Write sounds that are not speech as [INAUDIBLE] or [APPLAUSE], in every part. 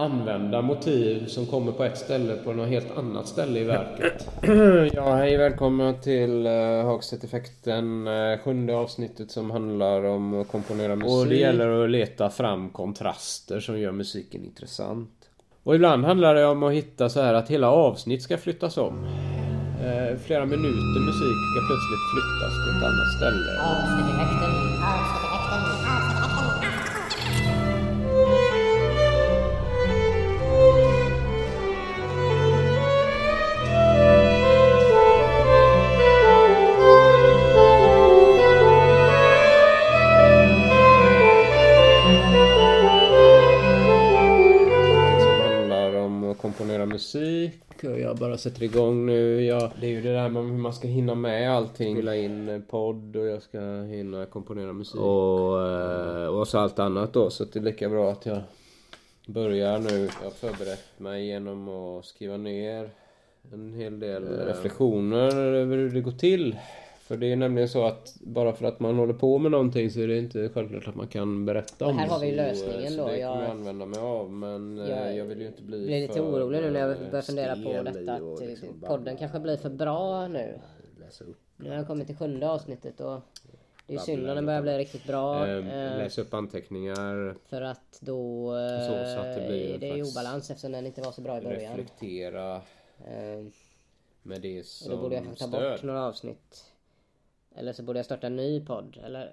använda motiv som kommer på ett ställe på något helt annat ställe i verket. [CLEARS THROAT] ja, hej välkomna till uh, Hagstedt-effekten, uh, sjunde avsnittet som handlar om att komponera musik. Och det gäller att leta fram kontraster som gör musiken intressant. Och ibland handlar det om att hitta så här att hela avsnitt ska flyttas om. Uh, flera minuter musik ska plötsligt flyttas till ett annat ställe. Bara sätter igång nu. Jag, det är ju det där med hur man ska hinna med allting. Spela in en podd och jag ska hinna komponera musik. Och, eh, och så allt annat då. Så det är lika bra att jag börjar nu. Jag har förberett mig genom att skriva ner en hel del reflektioner över hur det går till. För det är nämligen så att bara för att man håller på med någonting så är det inte självklart att man kan berätta om Här har vi ju Så, lösningen så då. det Jag- kommer jag använda mig av men eh, Jag jag, vill ju inte bli blir lite för, orolig nu när jag eh, börjar fundera på detta att liksom eh, podden kanske blir för bra nu. Nu har jag kommit till sjunde avsnittet och det är ju synd om den lite. börjar bli riktigt bra. Eh, eh, läsa upp anteckningar, För att då eh, Så, så att det blir det är slags obalans eftersom den inte var så bra i början. reflektera Eh, med det och som då borde jag kanske ta bort stöd. några avsnitt. Eller så borde jag starta en ny podd. Eller,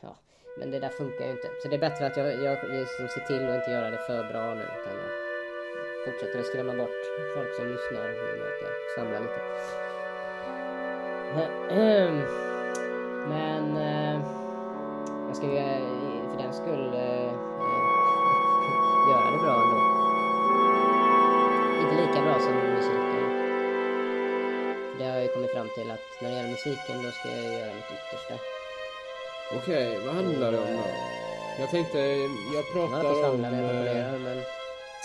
ja. Men det där funkar ju inte. Så det är bättre att jag, jag liksom ser till att inte göra det för bra nu. Utan jag fortsätter att skrämma bort folk som lyssnar. genom att jag samlar lite. Men eh, jag ska ju för den skull eh, eh, [LAUGHS] göra det bra ändå. Inte lika bra som musiken. Jag ju kommit fram till att när det gäller musiken då ska jag göra mitt yttersta. Okej, vad handlar det om då? Jag tänkte, jag Jag på att pratar om svamla när jag eh, komponerar men,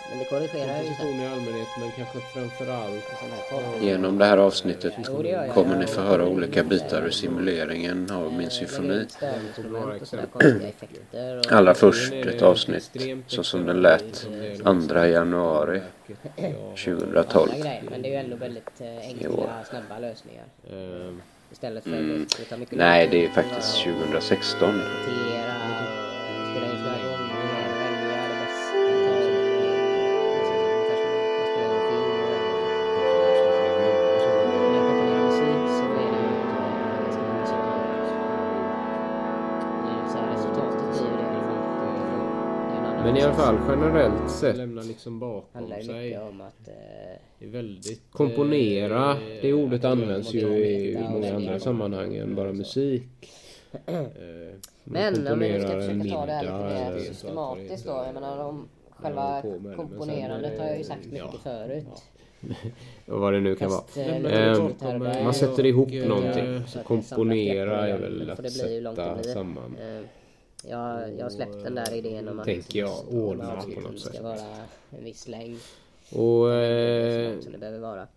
men det korrigerar ju komposition i allmänhet men kanske framförallt. Genom det här avsnittet kommer ni få höra olika bitar ur simuleringen av min symfoni. Allra först ett avsnitt så som den lät 2 januari 2012. alla grejer, men det är ju ändå väldigt eh, Jo. enkla, snabba lösningar. eh, Istället för Mm. Nej, det är faktiskt att 2016. I alla fall generellt sett lämna liksom bakom handlar ju sig. mycket om att eh, Det är väldigt... Komponera, eh, det ordet används ju i Ja, många andra sammanhang än bara musik. [CLEARS THROAT] Eh, Men om vi nu ska en försöka ta det här lite mer systematiskt då. så. Jag menar om själva på med det, men sen, komponerandet har jag ju eh, sagt mycket ja. förut. [LAUGHS] Och vad det nu kan Fast, vara. eh, Eh, lite där man sätter ihop och, eh, någonting. så komponera är väl att sätta samman. Eh, Jag, jag har släppt den där idén om att Tänker jag ordna på något sätt. ska vara en viss längd. Och Så eh, som det behöver vara.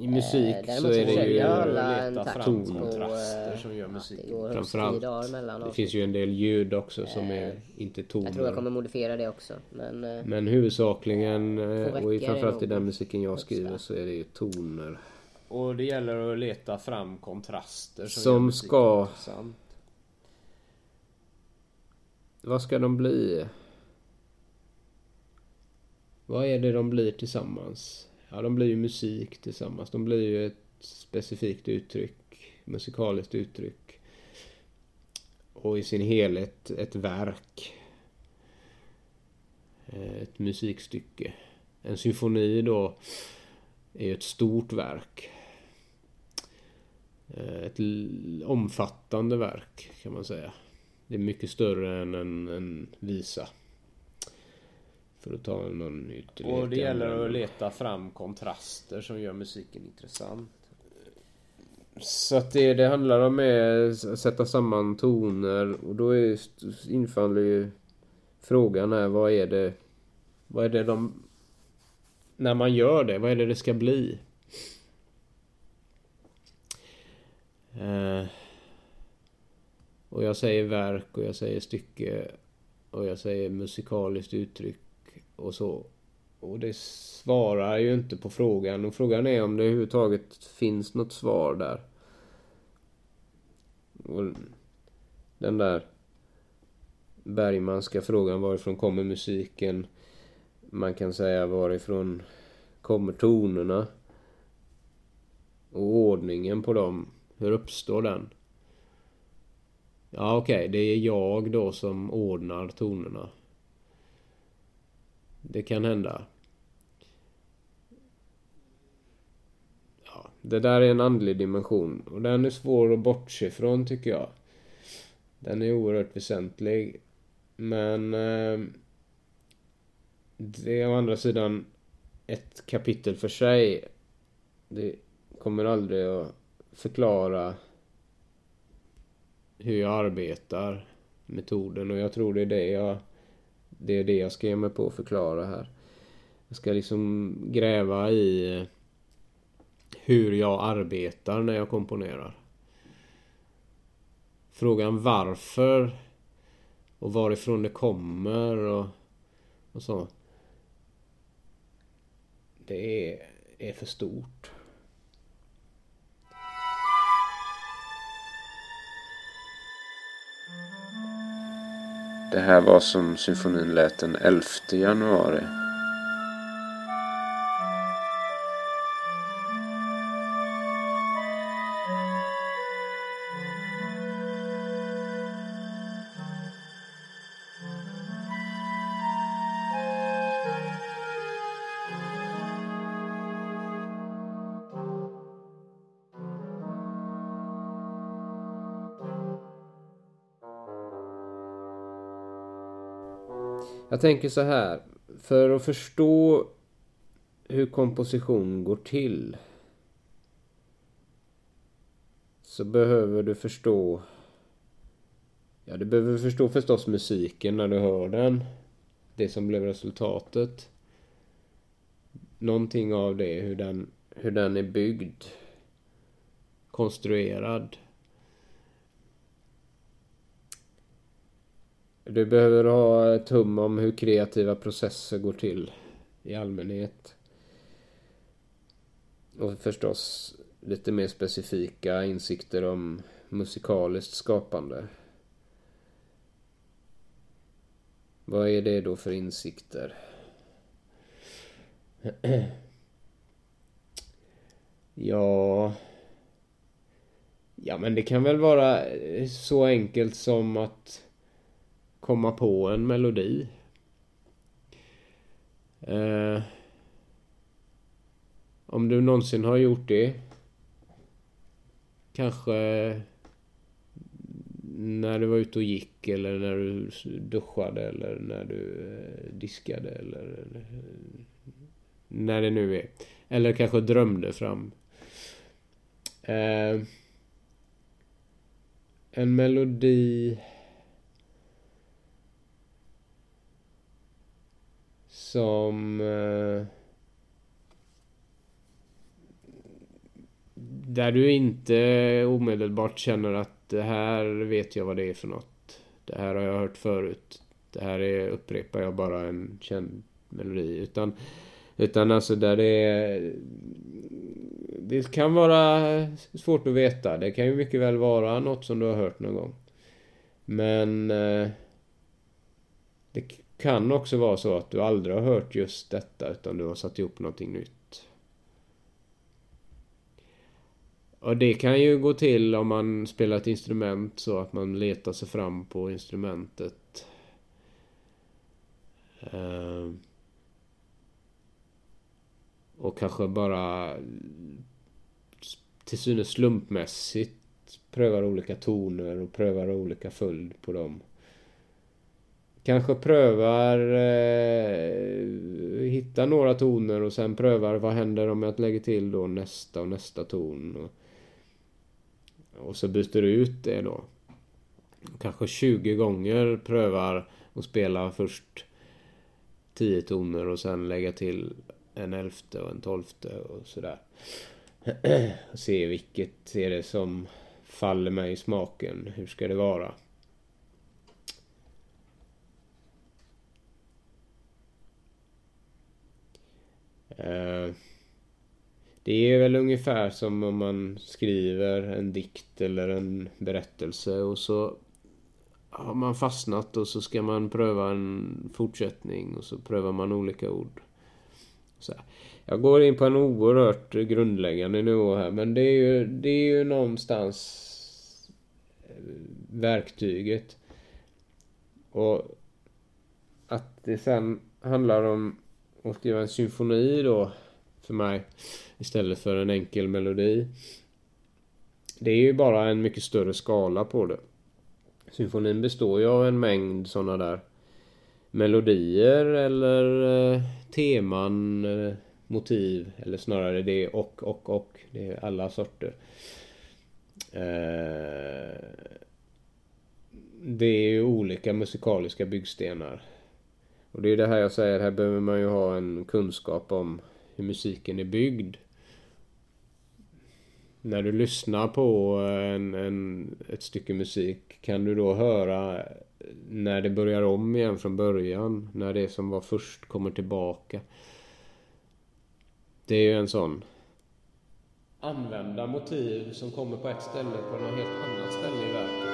i musik Eh, så däremot är så det försöker ju jag att hålla en leta takt fram kontraster eh, som gör att musik. det går högst tio Framförallt. dagar mellan Det finns ju en del ljud också som är inte Jag tror jag kommer toner. modifiera det också. Men eh, Men huvudsakligen eh, och i framförallt i den musiken jag skriver så är det ju toner. Och det gäller att leta fram kontraster som, Som musiken ska- intressant. Vad ska de bli? Vad är det de blir tillsammans? Ja, de blir ju musik tillsammans. De blir ju ett specifikt uttryck, musikaliskt uttryck. Och i sin helhet ett verk. Eh, ett musikstycke. En symfoni då är ju ett stort verk. Eh, ett omfattande verk kan man säga. Det är mycket större än en, en visa. För att ta någon ytterligare. Och det gäller att leta fram kontraster som gör musiken intressant. Så att det det handlar om är att sätta samman toner och då är, infaller ju frågan här vad är det vad är det de när man gör det, vad är det det ska bli? Eh, och jag säger verk och jag säger stycke och jag säger musikaliskt uttryck och så. Och det svarar ju inte på frågan. Och frågan är om det överhuvudtaget finns något svar där. Och den där Bergmanska frågan varifrån kommer musiken? Man kan säga varifrån kommer tonerna? Och ordningen på dem. Hur uppstår den? Ja okej, okay, det är jag då som ordnar tonerna. Det kan hända. Ja, det där är en andlig dimension och den är svår att bortse ifrån tycker jag. Den är oerhört väsentlig. Men eh, det är å andra sidan ett kapitel för sig. Det kommer aldrig att förklara hur jag arbetar, metoden och jag tror det är det jag det är det jag ska ge mig på att förklara här. Jag ska liksom gräva i hur jag arbetar när jag komponerar. Frågan varför och varifrån det kommer och, och så. Det är, är för stort. Det här var som symfonin lät den 11 januari. Jag tänker så här. För att förstå hur komposition går till så behöver du förstå Ja, du behöver förstå förstås musiken när du hör den. Det som blev resultatet. Någonting av det, hur den, hur den är byggd. Konstruerad. Du behöver ha ett hum om hur kreativa processer går till i allmänhet. Och förstås lite mer specifika insikter om musikaliskt skapande. Vad är det då för insikter? [CLEARS THROAT] Ja... Ja men det kan väl vara så enkelt som att komma på en melodi. Eh, om du någonsin har gjort det. Kanske när du var ute och gick eller när du duschade eller när du eh, diskade eller, eller eh, när det nu är. Eller kanske drömde fram. Eh, en melodi som... Eh, där du inte omedelbart känner att det här vet jag vad det är för något. Det här har jag hört förut. Det här är, upprepar jag bara en känd melodi. Utan, utan alltså där det är... Det kan vara svårt att veta. Det kan ju mycket väl vara något som du har hört någon gång. Men... Eh, det kan också vara så att du aldrig har hört just detta utan du har satt ihop någonting nytt. Och det kan ju gå till om man spelar ett instrument så att man letar sig fram på instrumentet. Ehm. Och kanske bara till synes slumpmässigt prövar olika toner och prövar olika följd på dem. Kanske prövar eh, hitta några toner och sen prövar vad händer om jag lägger till då nästa och nästa ton. Och, och så byter du ut det då. Kanske 20 gånger prövar att spela först 10 toner och sen lägga till en elfte och en tolfte och sådär. [CLEARS THROAT] Se vilket är det som faller mig i smaken. Hur ska det vara? Eh, det är väl ungefär som om man skriver en dikt eller en berättelse och så har man fastnat och så ska man pröva en fortsättning och så prövar man olika ord. Så här. Jag går in på en oerhört grundläggande nivå här men det är ju, det är ju någonstans eh, verktyget. Och att det sen handlar om och skriva en symfoni då för mig istället för en enkel melodi. Det är ju bara en mycket större skala på det. Symfonin består ju av en mängd sådana där melodier eller eh, teman, eh, motiv eller snarare det är och, och, och. Det är alla sorter. Eh, det är ju olika musikaliska byggstenar. Och det är det här jag säger, här behöver man ju ha en kunskap om hur musiken är byggd. När du lyssnar på en, en, ett stycke musik kan du då höra när det börjar om igen från början. När det som var först kommer tillbaka. Det är ju en sån använda motiv som kommer på ett ställe på något helt annat ställe i verket.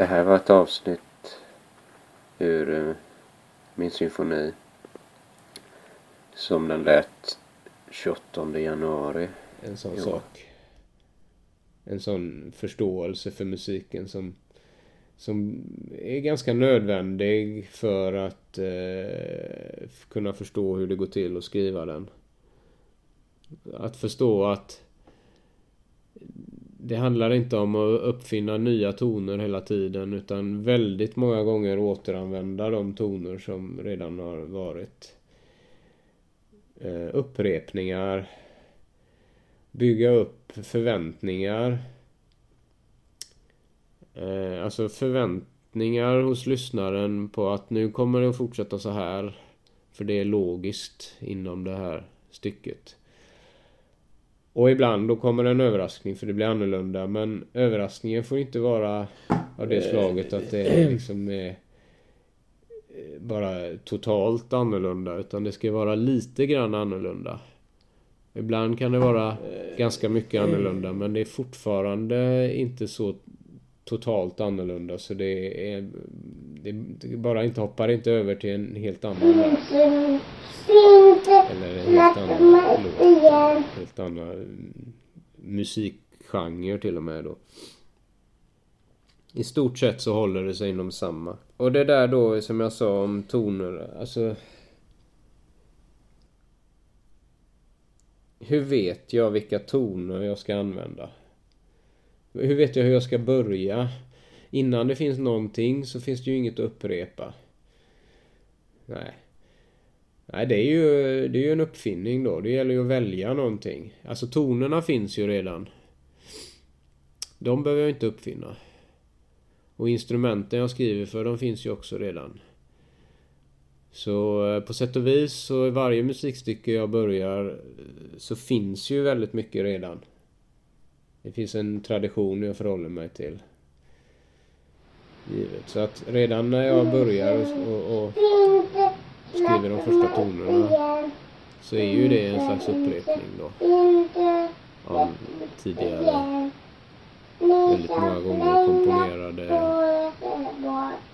Det här var ett avsnitt ur eh, min symfoni som den lät 28 januari. En sån Jo. sak. En sån förståelse för musiken som, som är ganska nödvändig för att eh, kunna förstå hur det går till att skriva den. Att förstå att det handlar inte om att uppfinna nya toner hela tiden utan väldigt många gånger återanvända de toner som redan har varit. Eh, upprepningar. Bygga upp förväntningar. Eh, alltså förväntningar hos lyssnaren på att nu kommer det att fortsätta så här. För det är logiskt inom det här stycket. Och ibland då kommer en överraskning för det blir annorlunda men överraskningen får inte vara av det slaget att det är liksom är bara totalt annorlunda utan det ska vara lite grann annorlunda. Ibland kan det vara ganska mycket annorlunda men det är fortfarande inte så totalt annorlunda så det är det, det bara inte hoppar inte över till en helt annan värld. Eller en helt annan låt. Helt annan musikgenre till och med då. I stort sett så håller det sig inom samma. Och det där då som jag sa om toner, alltså... Hur vet jag vilka toner jag ska använda? Hur vet jag hur jag ska börja? Innan det finns någonting så finns det ju inget att upprepa. Nej. Nej, det är ju, det är ju en uppfinning då. Det gäller ju att välja någonting. Alltså tonerna finns ju redan. De behöver jag inte uppfinna. Och instrumenten jag skriver för, de finns ju också redan. Så eh, på sätt och vis så i varje musikstycke jag börjar eh, så finns ju väldigt mycket redan. Det finns en tradition jag förhåller mig till. Givet. Så att redan när jag börjar och, och skriver de första tonerna så är ju det en slags upprepning då. Av tidigare väldigt många gånger komponerade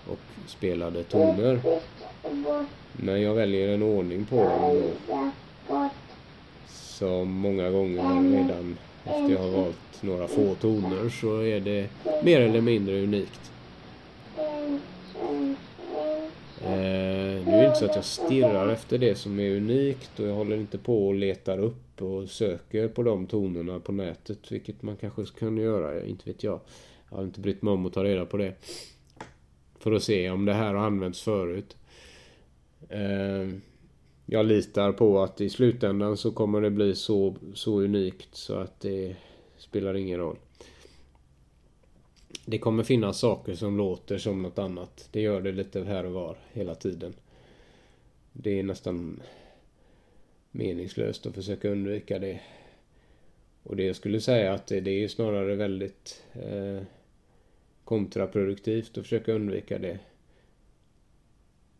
och spelade toner. Men jag väljer en ordning på dem då. Som många gånger redan efter jag har valt några få toner så är det mer eller mindre unikt. Eh, nu är det inte så att jag stirrar efter det som är unikt och jag håller inte på och letar upp och söker på de tonerna på nätet, vilket man kanske kunde göra, inte vet jag. Jag har inte brytt mig om att ta reda på det. För att se om det här har använts förut. Eh, jag litar på att i slutändan så kommer det bli så, så unikt så att det spelar ingen roll. Det kommer finnas saker som låter som något annat. Det gör det lite här och var hela tiden. Det är nästan meningslöst att försöka undvika det. Och det jag skulle säga att det, det är snarare väldigt eh, kontraproduktivt att försöka undvika det.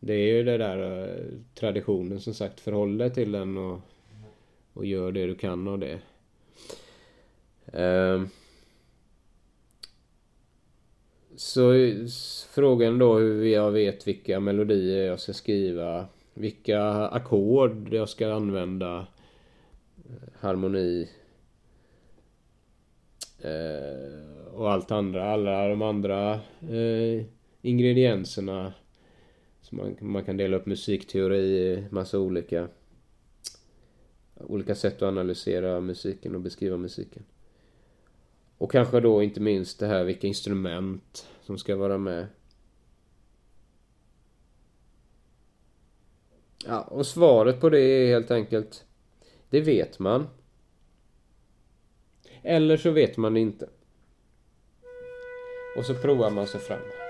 Det är ju det där eh, traditionen som sagt, förhåll dig till den och, och gör det du kan av det. Eh, så frågan då hur jag vet vilka melodier jag ska skriva. Vilka ackord jag ska använda. Eh, harmoni. Eh, och allt andra. Alla de andra eh, ingredienserna. Så man, man kan dela upp musikteori i massa olika olika sätt att analysera musiken och beskriva musiken. Och kanske då inte minst det här vilka instrument som ska vara med. Ja, och svaret på det är helt enkelt Det vet man. Eller så vet man det inte. Och så provar man sig fram.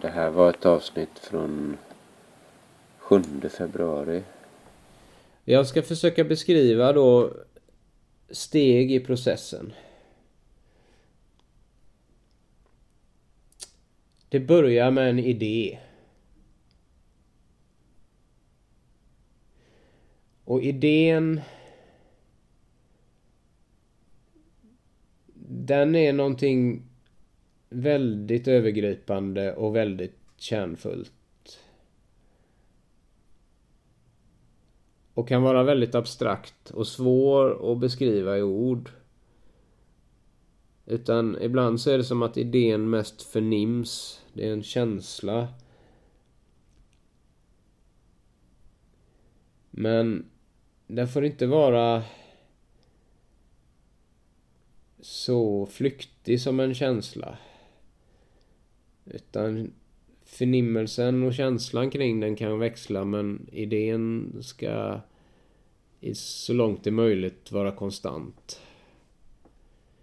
Det här var ett avsnitt från 7 februari. Jag ska försöka beskriva då steg i processen. Det börjar med en idé. Och idén... Den är någonting väldigt övergripande och väldigt kärnfullt. Och kan vara väldigt abstrakt och svår att beskriva i ord. Utan ibland så är det som att idén mest förnims. Det är en känsla. Men den får inte vara så flyktig som en känsla. Utan förnimmelsen och känslan kring den kan växla men idén ska så långt det är möjligt vara konstant.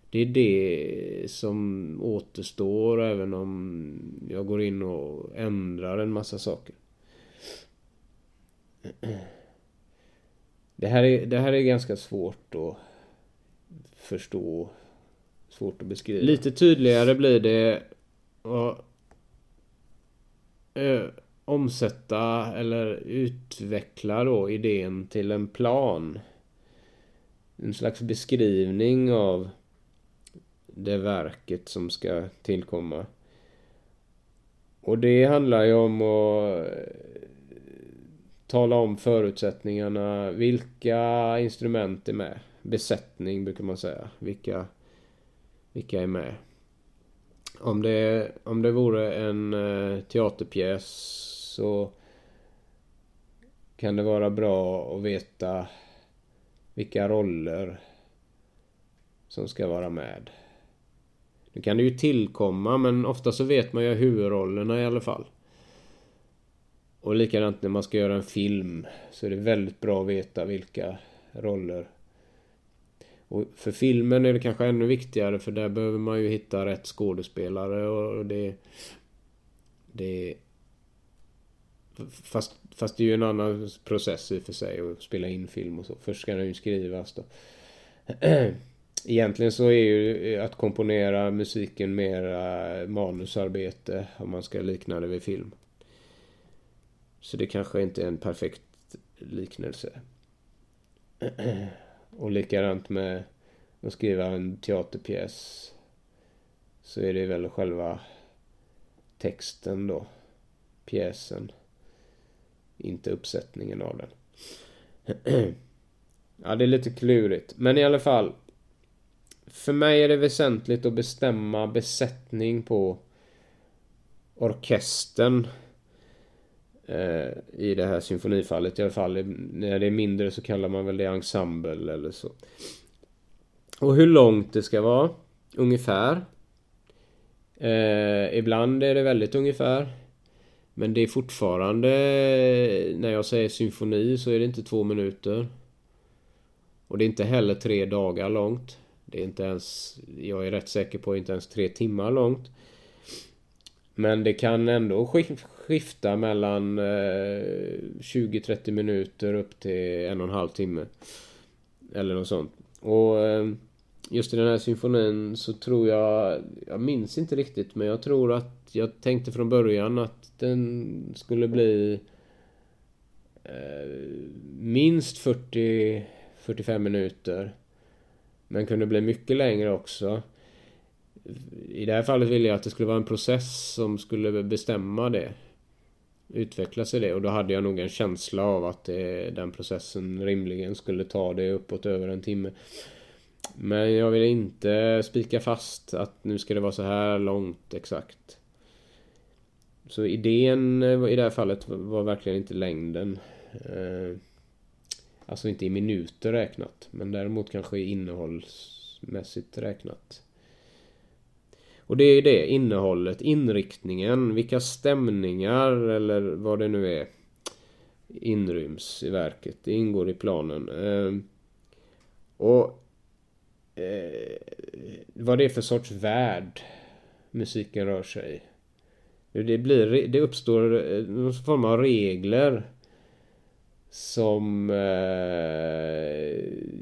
Det är det som återstår även om jag går in och ändrar en massa saker. Det här är, det här är ganska svårt att förstå. Svårt att beskriva. Lite tydligare blir det och eh, omsätta eller utveckla då idén till en plan. En slags beskrivning av det verket som ska tillkomma. Och det handlar ju om att eh, tala om förutsättningarna. Vilka instrument är med? Besättning brukar man säga. Vilka, vilka är med? Om det, om det vore en eh, teaterpjäs så kan det vara bra att veta vilka roller som ska vara med. Nu kan det ju tillkomma men ofta så vet man ju huvudrollerna i alla fall. Och likadant när man ska göra en film så är det väldigt bra att veta vilka roller. Och för filmen är det kanske ännu viktigare för där behöver man ju hitta rätt skådespelare och det... Det... Fast, fast det är ju en annan process i och för sig att spela in film och så. Först ska den ju skrivas då. [CLEARS THROAT] Egentligen så är ju att komponera musiken mera manusarbete om man ska likna det vid film. Så det kanske inte är en perfekt liknelse. [CLEARS THROAT] Och likadant med att skriva en teaterpjäs. Så är det väl själva texten då. Pjäsen. Inte uppsättningen av den. [CLEARS THROAT] Ja, det är lite klurigt. Men i alla fall. För mig är det väsentligt att bestämma besättning på orkestern Eh, I det här symfonifallet i alla fall. När det är mindre så kallar man väl det ensemble eller så. Och hur långt det ska vara. Ungefär. Eh, ibland är det väldigt ungefär. Men det är fortfarande... När jag säger symfoni så är det inte två minuter. Och det är inte heller tre dagar långt. Det är inte ens... Jag är rätt säker på inte ens tre timmar långt. Men det kan ändå skifta mellan eh, 20-30 minuter upp till en och en halv timme. Eller något sånt. Och eh, just i den här symfonin så tror jag, jag minns inte riktigt men jag tror att jag tänkte från början att den skulle bli eh, minst 40 45 minuter. Men kunde bli mycket längre också. I det här fallet ville jag att det skulle vara en process som skulle bestämma det. Utvecklas i det och då hade jag nog en känsla av att det, den processen rimligen skulle ta det uppåt över en timme. Men jag ville inte spika fast att nu ska det vara så här långt exakt. Så idén eh, i det här fallet var verkligen inte längden. Eh, alltså inte i minuter räknat. Men däremot kanske innehållsmässigt räknat. Och det är det, innehållet, inriktningen, vilka stämningar eller vad det nu är inryms i verket. Det ingår i planen. Ehm, och eh, vad det är för sorts värld musiken rör sig i. Det, blir, det uppstår eh, någon form av regler som eh,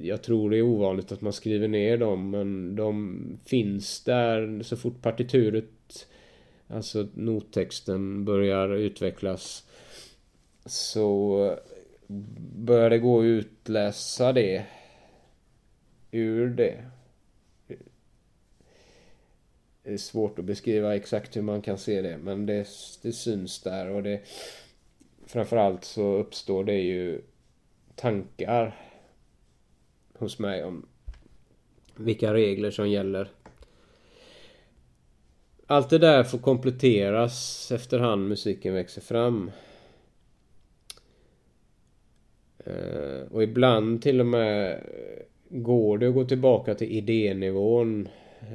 jag tror det är ovanligt att man skriver ner dem men de finns där så fort partituret Alltså nottexten börjar utvecklas Så börjar det gå att utläsa det ur det. Det är svårt att beskriva exakt hur man kan se det men det, det syns där och det framförallt så uppstår det ju tankar hos mig om vilka regler som gäller. Allt det där får kompletteras efterhand musiken växer fram. Eh, och ibland till och med går det att gå tillbaka till idénivån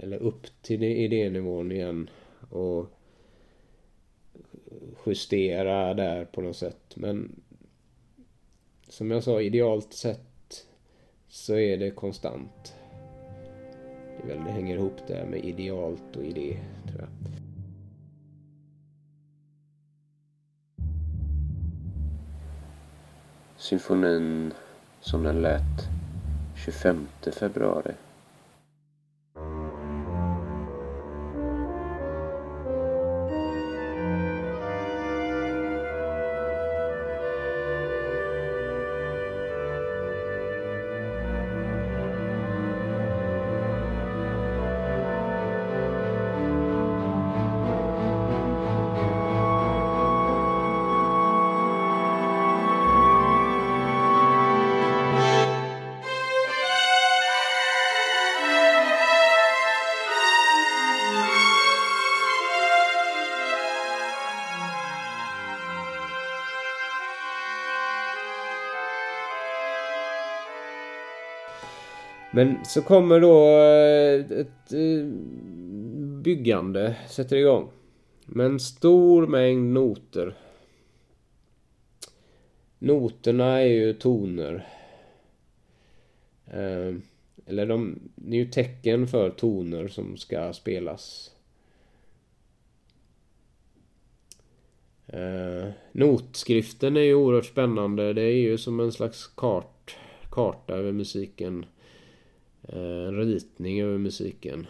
eller upp till idénivån igen och justera där på något sätt. Men som jag sa, idealt sett så är det konstant. Det, väl, det hänger ihop där med idealt och idé, tror jag. Symfonin som den lät 25 februari Men så kommer då eh, ett eh, byggande, sätter igång. Med en stor mängd noter. Noterna är ju toner. Eh, eller de, det är ju tecken för toner som ska spelas. Notskriften är ju oerhört spännande. Det är ju som en slags kart, karta över musiken. Eh, en ritning över musiken.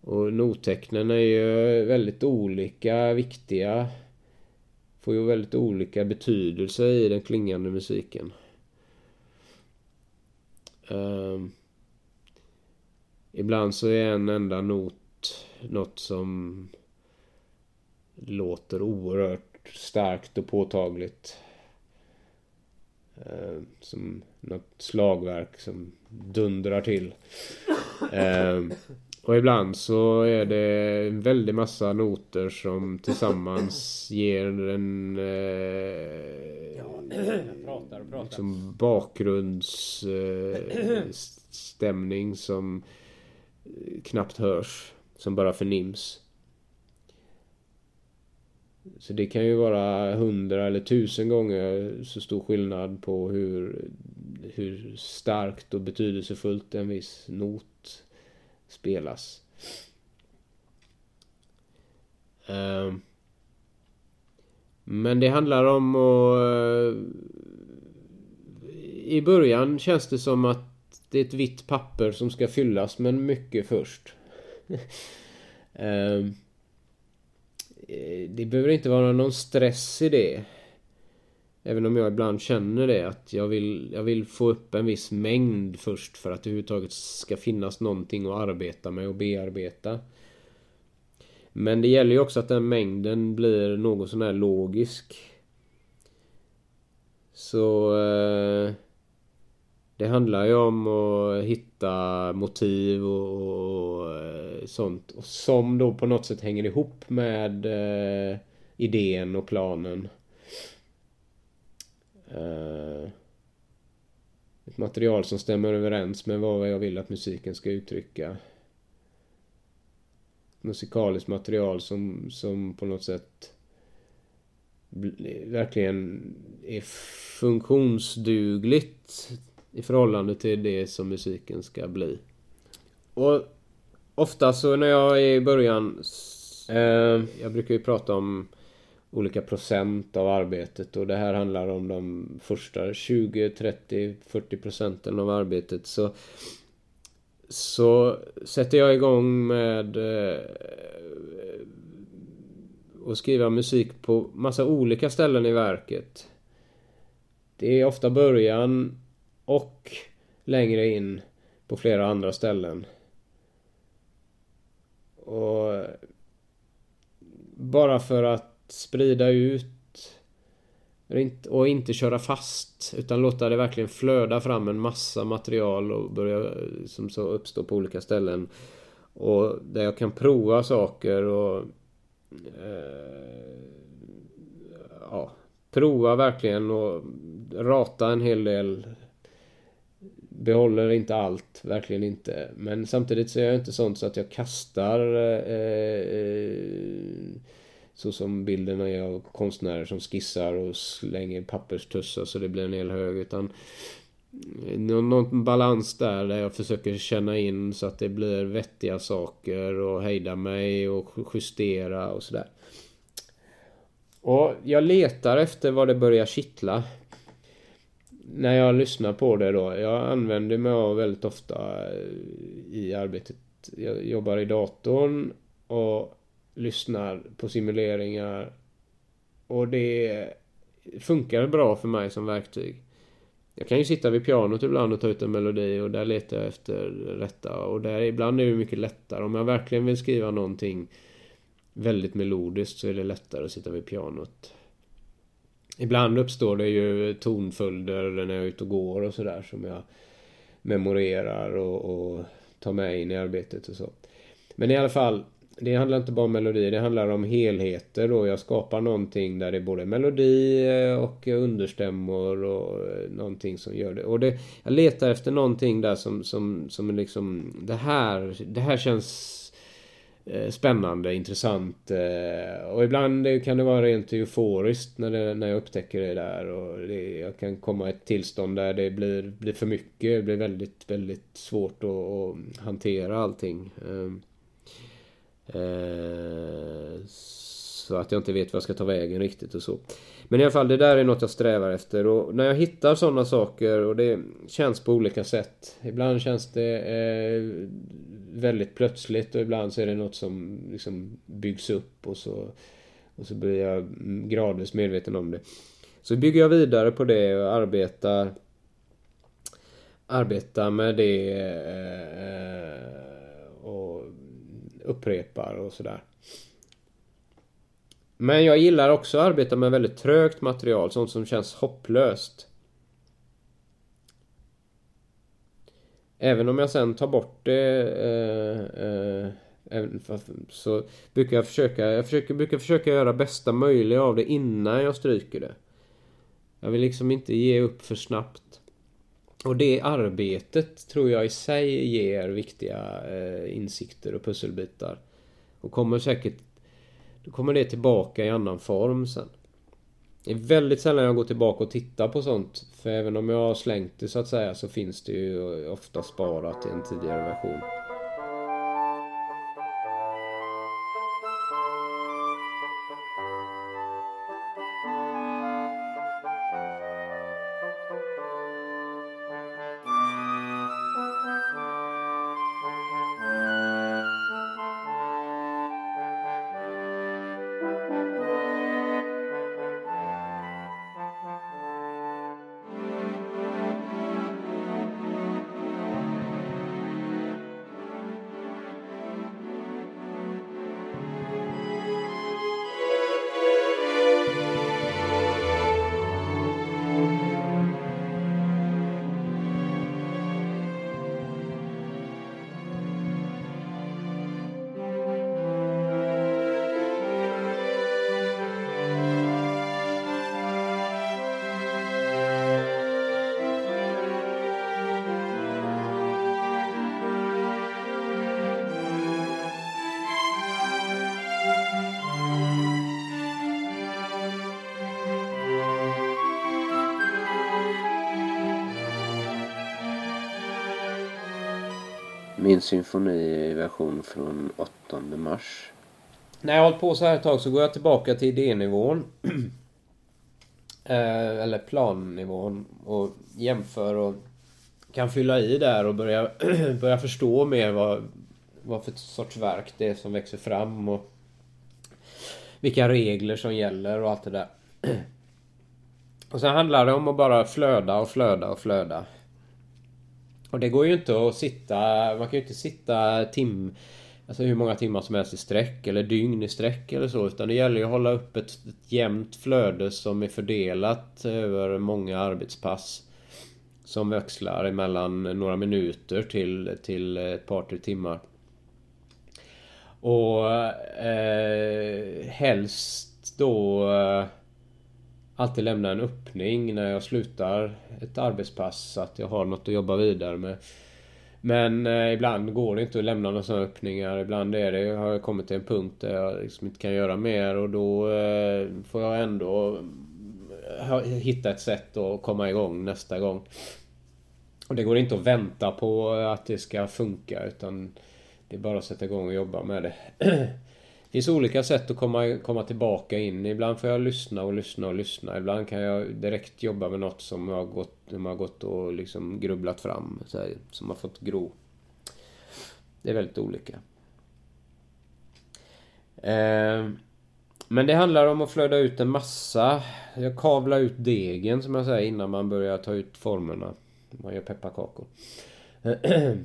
Och nottecknen är ju väldigt olika viktiga. Får ju väldigt olika betydelse i den klingande musiken. Um, ibland så är en enda not något som låter oerhört starkt och påtagligt. Uh, som något slagverk som dundrar till. Eh, och ibland så är det en väldig massa noter som tillsammans ger en eh, ja, pratar och pratar. Liksom bakgrundsstämning eh, som knappt hörs. Som bara förnims. Så det kan ju vara hundra eller tusen gånger så stor skillnad på hur, hur starkt och betydelsefullt en viss not spelas. Ehm. Men det handlar om att... Eh, I början känns det som att det är ett vitt papper som ska fyllas men mycket först. [LAUGHS] Ehm. Eh, det behöver inte vara någon stress i det. Även om jag ibland känner det att jag vill, jag vill få upp en viss mängd först för att det överhuvudtaget ska finnas någonting att arbeta med och bearbeta. Men det gäller ju också att den mängden blir något sån här logisk. Så... Eh, det handlar ju om att hitta motiv och, och, och eh, sånt. Och som då på något sätt hänger ihop med eh, idén och planen. Eh, ett material som stämmer överens med vad jag vill att musiken ska uttrycka. Musikaliskt material som, som på något sätt verkligen är funktionsdugligt i förhållande till det som musiken ska bli. Och ofta så när jag är i början... Eh, jag brukar ju prata om olika procent av arbetet och det här handlar om de första 20, 30, 40 procenten av arbetet. Så, så sätter jag igång med eh, att skriva musik på massa olika ställen i verket. Det är ofta början och längre in på flera andra ställen. Och bara för att sprida ut och inte köra fast utan låta det verkligen flöda fram en massa material och börja som så uppstå på olika ställen. Och där jag kan prova saker och eh, ja, prova verkligen och rata en hel del behåller inte allt, verkligen inte. Men samtidigt så är jag inte sånt så att jag kastar eh, eh, så som bilderna är av konstnärer som skissar och slänger papperstussar så det blir en hel hög. Utan eh, någon balans där, där jag försöker känna in så att det blir vettiga saker och hejda mig och justera och sådär. Och jag letar efter var det börjar kittla. När jag lyssnar på det då. Jag använder mig av väldigt ofta eh, i arbetet. Jag jobbar i datorn och lyssnar på simuleringar. Och det funkar bra för mig som verktyg. Jag kan ju sitta vid pianot ibland och ta ut en melodi och där letar jag efter rätta. Och där ibland är det mycket lättare. Om jag verkligen vill skriva någonting väldigt melodiskt så är det lättare att sitta vid pianot. Ibland uppstår det ju tonföljder när jag är ute och går och sådär som jag memorerar och, och tar med in i arbetet och så. Men i alla fall, det handlar inte bara om melodi, det handlar om helheter och jag skapar någonting där det är både melodi och understämmor och någonting som gör det. Och det, jag letar efter någonting där som, som, som liksom, det här, det här känns Eh, spännande, intressant eh, och ibland kan det vara rent euforiskt när, det, när jag upptäcker det där och det, jag kan komma i ett tillstånd där det blir, blir för mycket, det blir väldigt, väldigt svårt att, att hantera allting. Ehm, eh, så att jag inte vet vad jag ska ta vägen riktigt och så. Men i alla fall, det där är något jag strävar efter. Och när jag hittar sådana saker och det känns på olika sätt. Ibland känns det eh, väldigt plötsligt och ibland så är det något som liksom byggs upp och så, och så blir jag gradvis medveten om det. Så bygger jag vidare på det och arbetar arbetar med det eh, och upprepar och sådär. Men jag gillar också att arbeta med väldigt trögt material, sånt som känns hopplöst. Även om jag sen tar bort det eh, eh, så brukar jag försöka, jag försöker, brukar försöka göra bästa möjliga av det innan jag stryker det. Jag vill liksom inte ge upp för snabbt. Och det arbetet tror jag i sig ger viktiga eh, insikter och pusselbitar. Och kommer säkert... Då kommer det tillbaka i annan form sen. Det är väldigt sällan jag går tillbaka och tittar på sånt. För även om jag har slängt det så att säga så finns det ju ofta sparat i en tidigare version. Min symfoniversion från 8 mars. När jag har hållit på så här ett tag så går jag tillbaka till idénivån. [CLEARS THROAT] eh, eller plannivån och jämför och kan fylla i där och börja, [CLEARS THROAT] börja förstå mer vad, vad för sorts verk det är som växer fram och vilka regler som gäller och allt det där. [CLEARS THROAT] Och sen handlar det om att bara flöda och flöda och flöda. Och det går ju inte att sitta... Man kan ju inte sitta tim... Alltså hur många timmar som helst i sträck eller dygn i sträck eller så. Utan det gäller ju att hålla upp ett, ett jämnt flöde som är fördelat över många arbetspass. Som växlar emellan några minuter till, till ett par, tre timmar. Och eh, helst då eh, alltid lämna en öppning när jag slutar ett arbetspass så att jag har något att jobba vidare med. Men eh, ibland går det inte att lämna några sådana öppningar. Ibland är det, har jag kommit till en punkt där jag liksom inte kan göra mer och då eh, får jag ändå eh, hitta ett sätt att komma igång nästa gång. Och det går inte att vänta på att det ska funka utan det är bara att sätta igång och jobba med det. [CLEARS THROAT] Det finns olika sätt att komma, komma tillbaka in. Ibland får jag lyssna och lyssna och lyssna. Ibland kan jag direkt jobba med något som har gått, som har gått och liksom grubblat fram. Här, som har fått gro. Det är väldigt olika. Eh, men det handlar om att flöda ut en massa. Jag kavlar ut degen som jag säger innan man börjar ta ut formerna. Man gör pepparkakor. [CLEARS THROAT]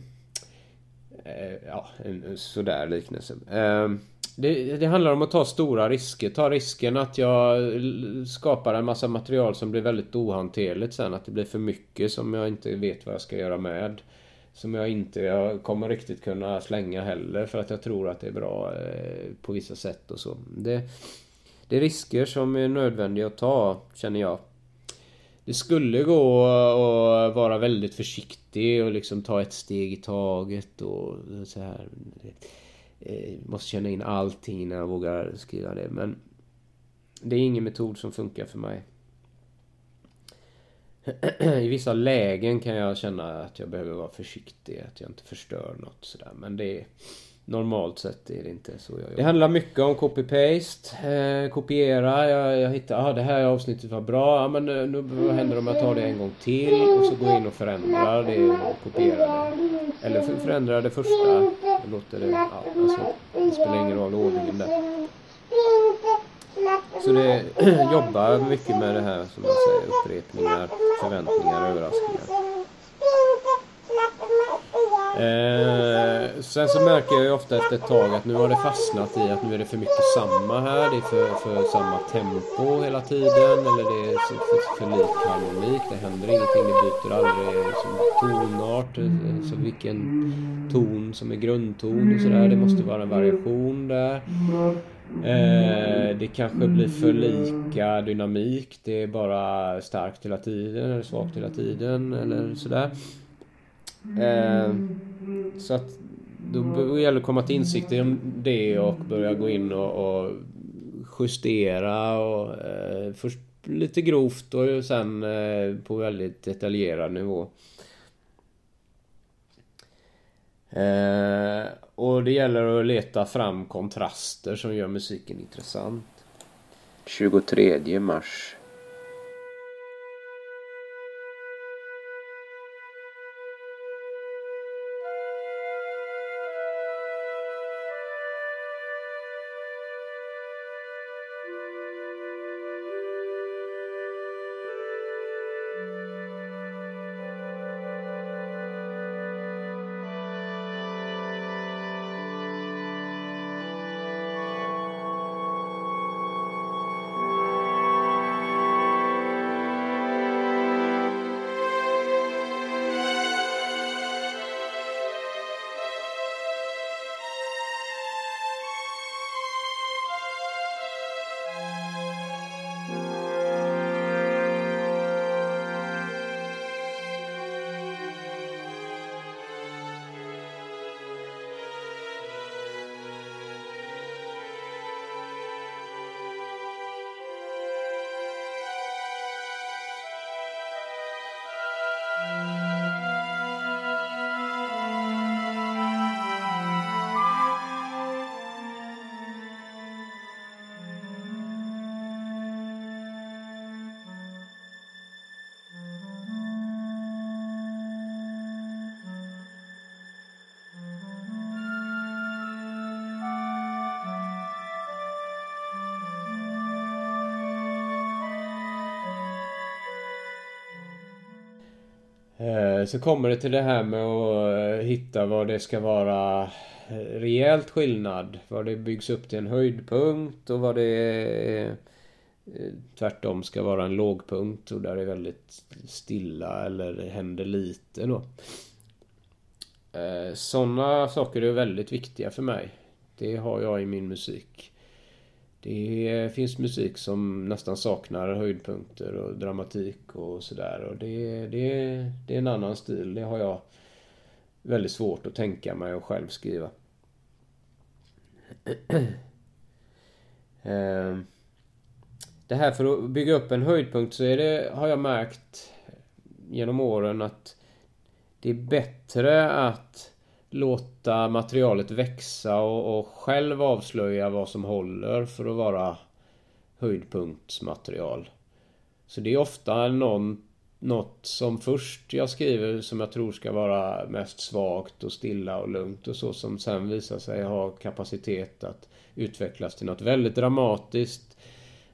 Eh, ja, en sådär liknelse. Eh, det, det, handlar om att ta stora risker. Ta risken att jag skapar en massa material som blir väldigt ohanterligt sen. Att det blir för mycket som jag inte vet vad jag ska göra med. Som jag inte jag kommer riktigt kunna slänga heller för att jag tror att det är bra eh, på vissa sätt och så. Det, det är risker som är nödvändiga att ta, känner jag. Det skulle gå att vara väldigt försiktig och liksom ta ett steg i taget och så här Eh, måste känna in allting innan jag vågar skriva det. Men det är ingen metod som funkar för mig. [CLEARS THROAT] I vissa lägen kan jag känna att jag behöver vara försiktig, att jag inte förstör något sådär. Men det är normalt sett är det inte så jag jobbar. Det handlar mycket om copy-paste, eh, kopiera. Jag, jag hittar, ah, det här avsnittet var bra, ja, men nu, nu, vad händer om jag tar det en gång till och så går jag in och förändrar det och kopierar det. Eller förändrar det första låter det, ja, alltså, det spelar ingen roll ordningen där. Så det [CLEARS THROAT] jobbar mycket med det här som jag säger, upprepningar, förväntningar, överraskningar. Eh, sen så märker jag ju ofta efter ett tag att nu har det fastnat i att nu är det för mycket samma här. Det är för, för samma tempo hela tiden. Eller det är för, för, för lik harmonik. Det händer ingenting. Det byter aldrig liksom, tonart. Eh, så vilken ton som är grundton och sådär. Det måste vara en variation där. Eh, det kanske blir för lika dynamik. Det är bara starkt hela tiden eller svagt hela tiden eller sådär. Eh, så att då gäller det att komma till insikt om det och börja gå in och, och justera och eh, först lite grovt och sen eh, på väldigt detaljerad nivå. Eh, och det gäller att leta fram kontraster som gör musiken intressant. 23 mars Eh, så kommer det till det här med att eh, hitta vad det ska vara eh, rejält skillnad. Vad det byggs upp till en höjdpunkt och vad det är, tvärtom ska vara en lågpunkt och där det är väldigt stilla eller händer lite då. Sådana saker är väldigt viktiga för mig. Det har jag i min musik. Det finns musik som nästan saknar höjdpunkter och dramatik och sådär. Och det, det, det är en annan stil. Det har jag väldigt svårt att tänka mig och själv skriva. Ehm, det här för att bygga upp en höjdpunkt så är det, har jag märkt genom åren att det är bättre att låta materialet växa och, och själv avslöja vad som håller för att vara höjdpunktsmaterial. Så det är ofta någon, något som först jag skriver som jag tror ska vara mest svagt och stilla och lugnt och så som sen visar sig ha kapacitet att utvecklas till något väldigt dramatiskt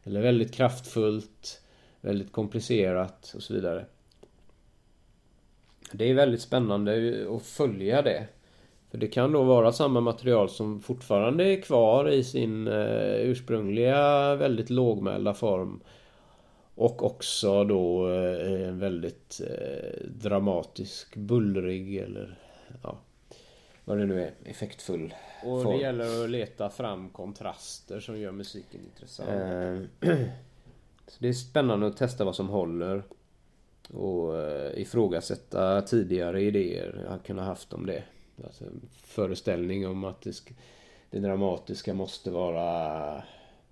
eller väldigt kraftfullt, väldigt komplicerat och så vidare. Det är väldigt spännande att följa det. För det kan då vara samma material som fortfarande är kvar i sin eh, ursprungliga väldigt lågmälda form. Och också då eh, en väldigt eh, dramatisk, bullrig eller ja, vad det nu är, effektfull Och form. det gäller att leta fram kontraster som gör musiken intressant. [CLEARS THROAT] Så det är spännande att testa vad som håller. Och ifrågasätta tidigare idéer jag kunnat haft om det. Alltså en föreställning om att det, ska, det dramatiska måste vara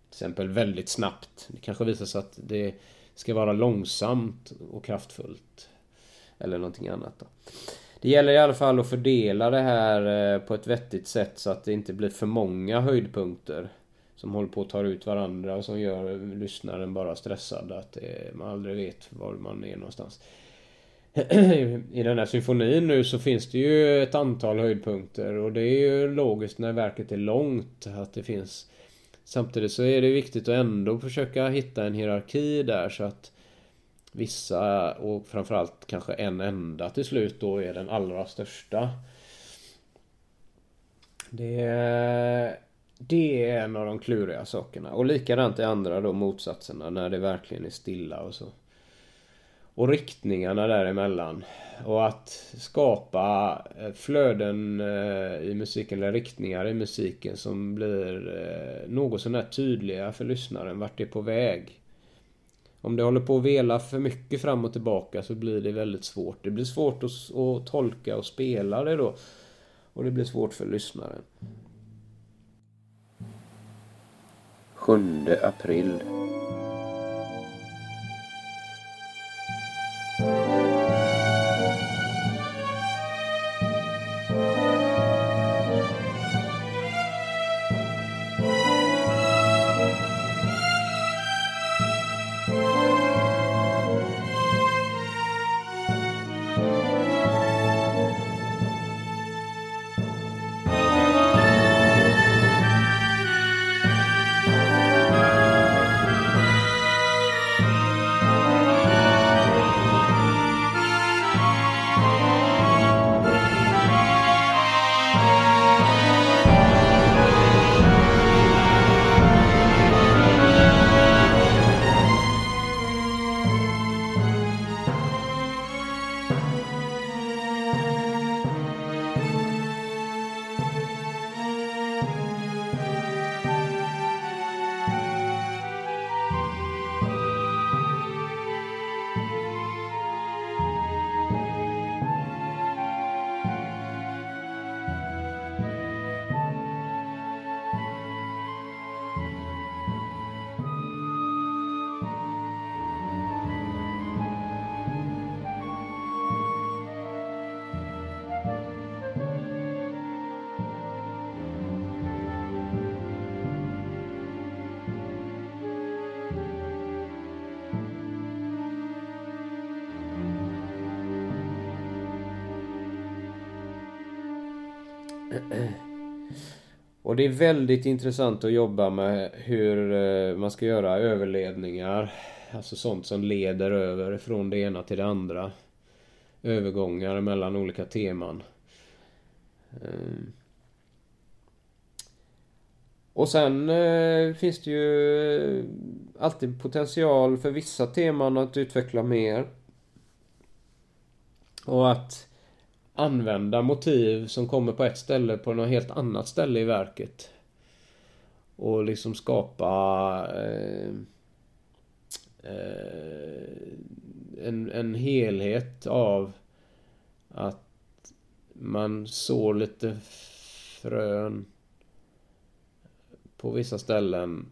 till exempel väldigt snabbt. Det kanske visar sig att det ska vara långsamt och kraftfullt. Eller någonting annat då. Det gäller i alla fall att fördela det här eh, på ett vettigt sätt så att det inte blir för många höjdpunkter. Som håller på att ta ut varandra och som gör lyssnaren bara stressad. Att eh, man aldrig vet var man är någonstans. I den här symfonin nu så finns det ju ett antal höjdpunkter och det är ju logiskt när verket är långt att det finns. Samtidigt så är det viktigt att ändå försöka hitta en hierarki där så att Vissa och framförallt kanske en enda till slut då är den allra största. Det är, det är en av de kluriga sakerna. Och likadant i andra då motsatserna när det verkligen är stilla och så och riktningarna däremellan. Och att skapa eh, flöden eh, i musiken, eller riktningar i musiken som blir eh, något sånär tydliga för lyssnaren vart det är på väg. Om det håller på att vela för mycket fram och tillbaka så blir det väldigt svårt. Det blir svårt att, att tolka och spela det då. Och det blir svårt för lyssnaren. 7 april Och det är väldigt intressant att jobba med hur eh, man ska göra överledningar. Alltså sånt som leder över från det ena till det andra. Övergångar mellan olika teman. Eh. Och sen eh, finns det ju eh, alltid potential för vissa teman att utveckla mer. Och att använda motiv som kommer på ett ställe på något helt annat ställe i verket. Och liksom skapa eh, eh en, en helhet av att man sår lite frön på vissa ställen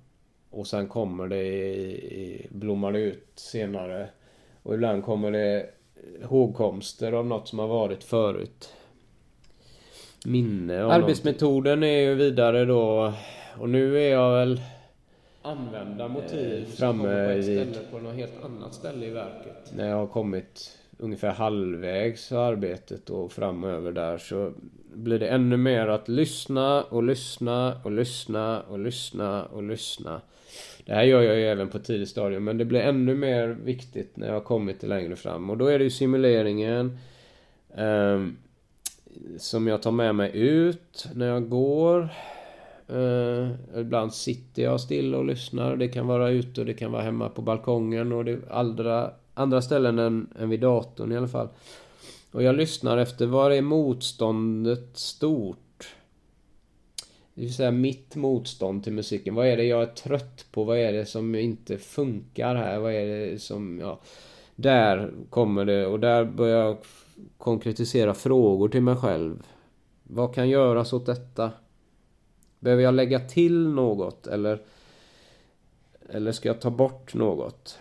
och sen kommer det, blommar det ut senare. Och ibland kommer det hågkomster av något som har varit förut. Minne av Arbetsmetoden någonting. är ju vidare då och nu är jag väl använda motiv framme på ett ställe på något helt annat ställe i verket. När jag har kommit ungefär halvvägs arbetet och framöver där så blir det ännu mer att lyssna och lyssna och lyssna och lyssna och lyssna. Det här gör jag ju även på tidigt stadium men det blir ännu mer viktigt när jag har kommit längre fram och då är det ju simuleringen eh, som jag tar med mig ut när jag går. Eh, ibland sitter jag still och lyssnar. Det kan vara ute och det kan vara hemma på balkongen och det andra, andra ställen än, än vid datorn i alla fall. Och jag lyssnar efter var är motståndet stort? Det vill säga mitt motstånd till musiken. Vad är det jag är trött på? Vad är det som inte funkar här? Vad är det som, ja... Där kommer det och där börjar jag konkretisera frågor till mig själv. Vad kan göras åt detta? Behöver jag lägga till något eller, eller ska jag ta bort något?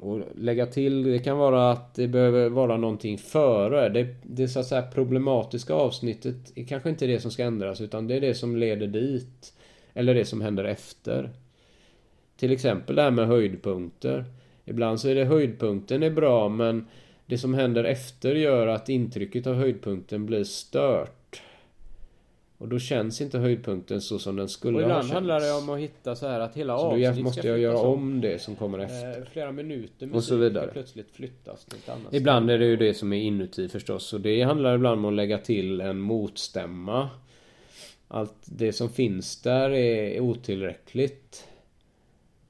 Och lägga till, det kan vara att det behöver vara någonting före. Det, det så att säga problematiska avsnittet är kanske inte det som ska ändras utan det är det som leder dit. Eller det som händer efter. Till exempel det här med höjdpunkter. Ibland så är det höjdpunkten är bra men det som händer efter gör att intrycket av höjdpunkten blir stört. Och då känns inte höjdpunkten så som den skulle ha känts. ibland handlar det om att hitta så här att hela avsnittet Så då måste jag göra om det som kommer efter. Eh, flera minuter och så vidare. plötsligt flyttas till annat Ibland är det ju det som är inuti förstås. Och det handlar ibland om att lägga till en motstämma. Allt det som finns där är otillräckligt.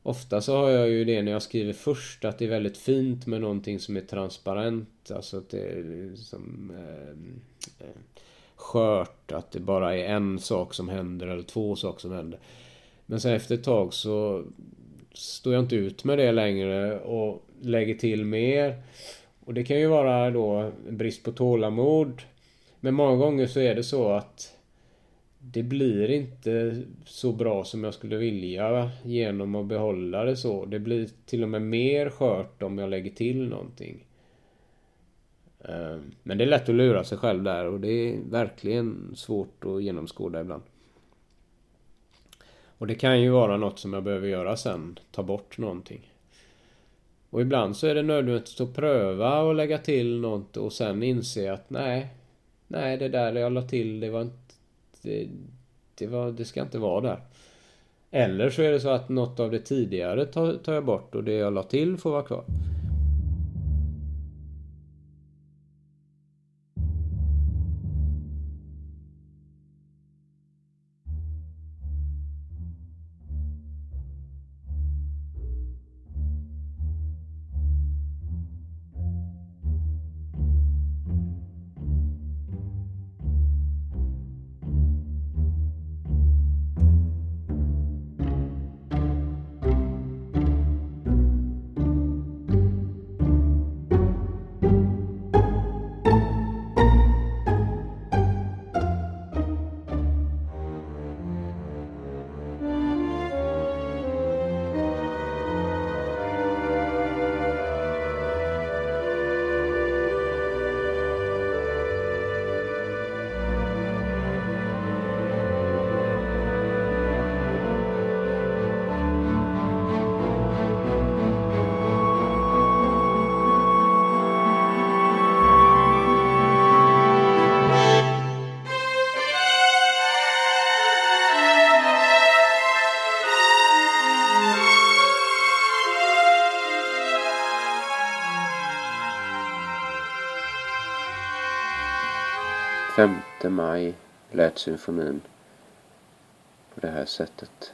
Ofta så har jag ju det när jag skriver först att det är väldigt fint med någonting som är transparent. Alltså att det är som... Eh, eh, skört, att det bara är en sak som händer eller två saker som händer. Men sen efter ett tag så står jag inte ut med det längre och lägger till mer. Och det kan ju vara då brist på tålamod. Men många gånger så är det så att det blir inte så bra som jag skulle vilja genom att behålla det så. Det blir till och med mer skört om jag lägger till någonting. Eh, men det är lätt att lura sig själv där och det är verkligen svårt att genomskåda ibland. Och det kan ju vara något som jag behöver göra sen. Ta bort någonting. Och ibland så är det nödvändigt att pröva och lägga till något och sen inse att nej. Nej, det där jag la till det var inte... Det, det, var, det ska inte vara där. Eller så är det så att något av det tidigare tar, tar jag bort och det jag la till får vara kvar. Maj lät symfonin på det här sättet.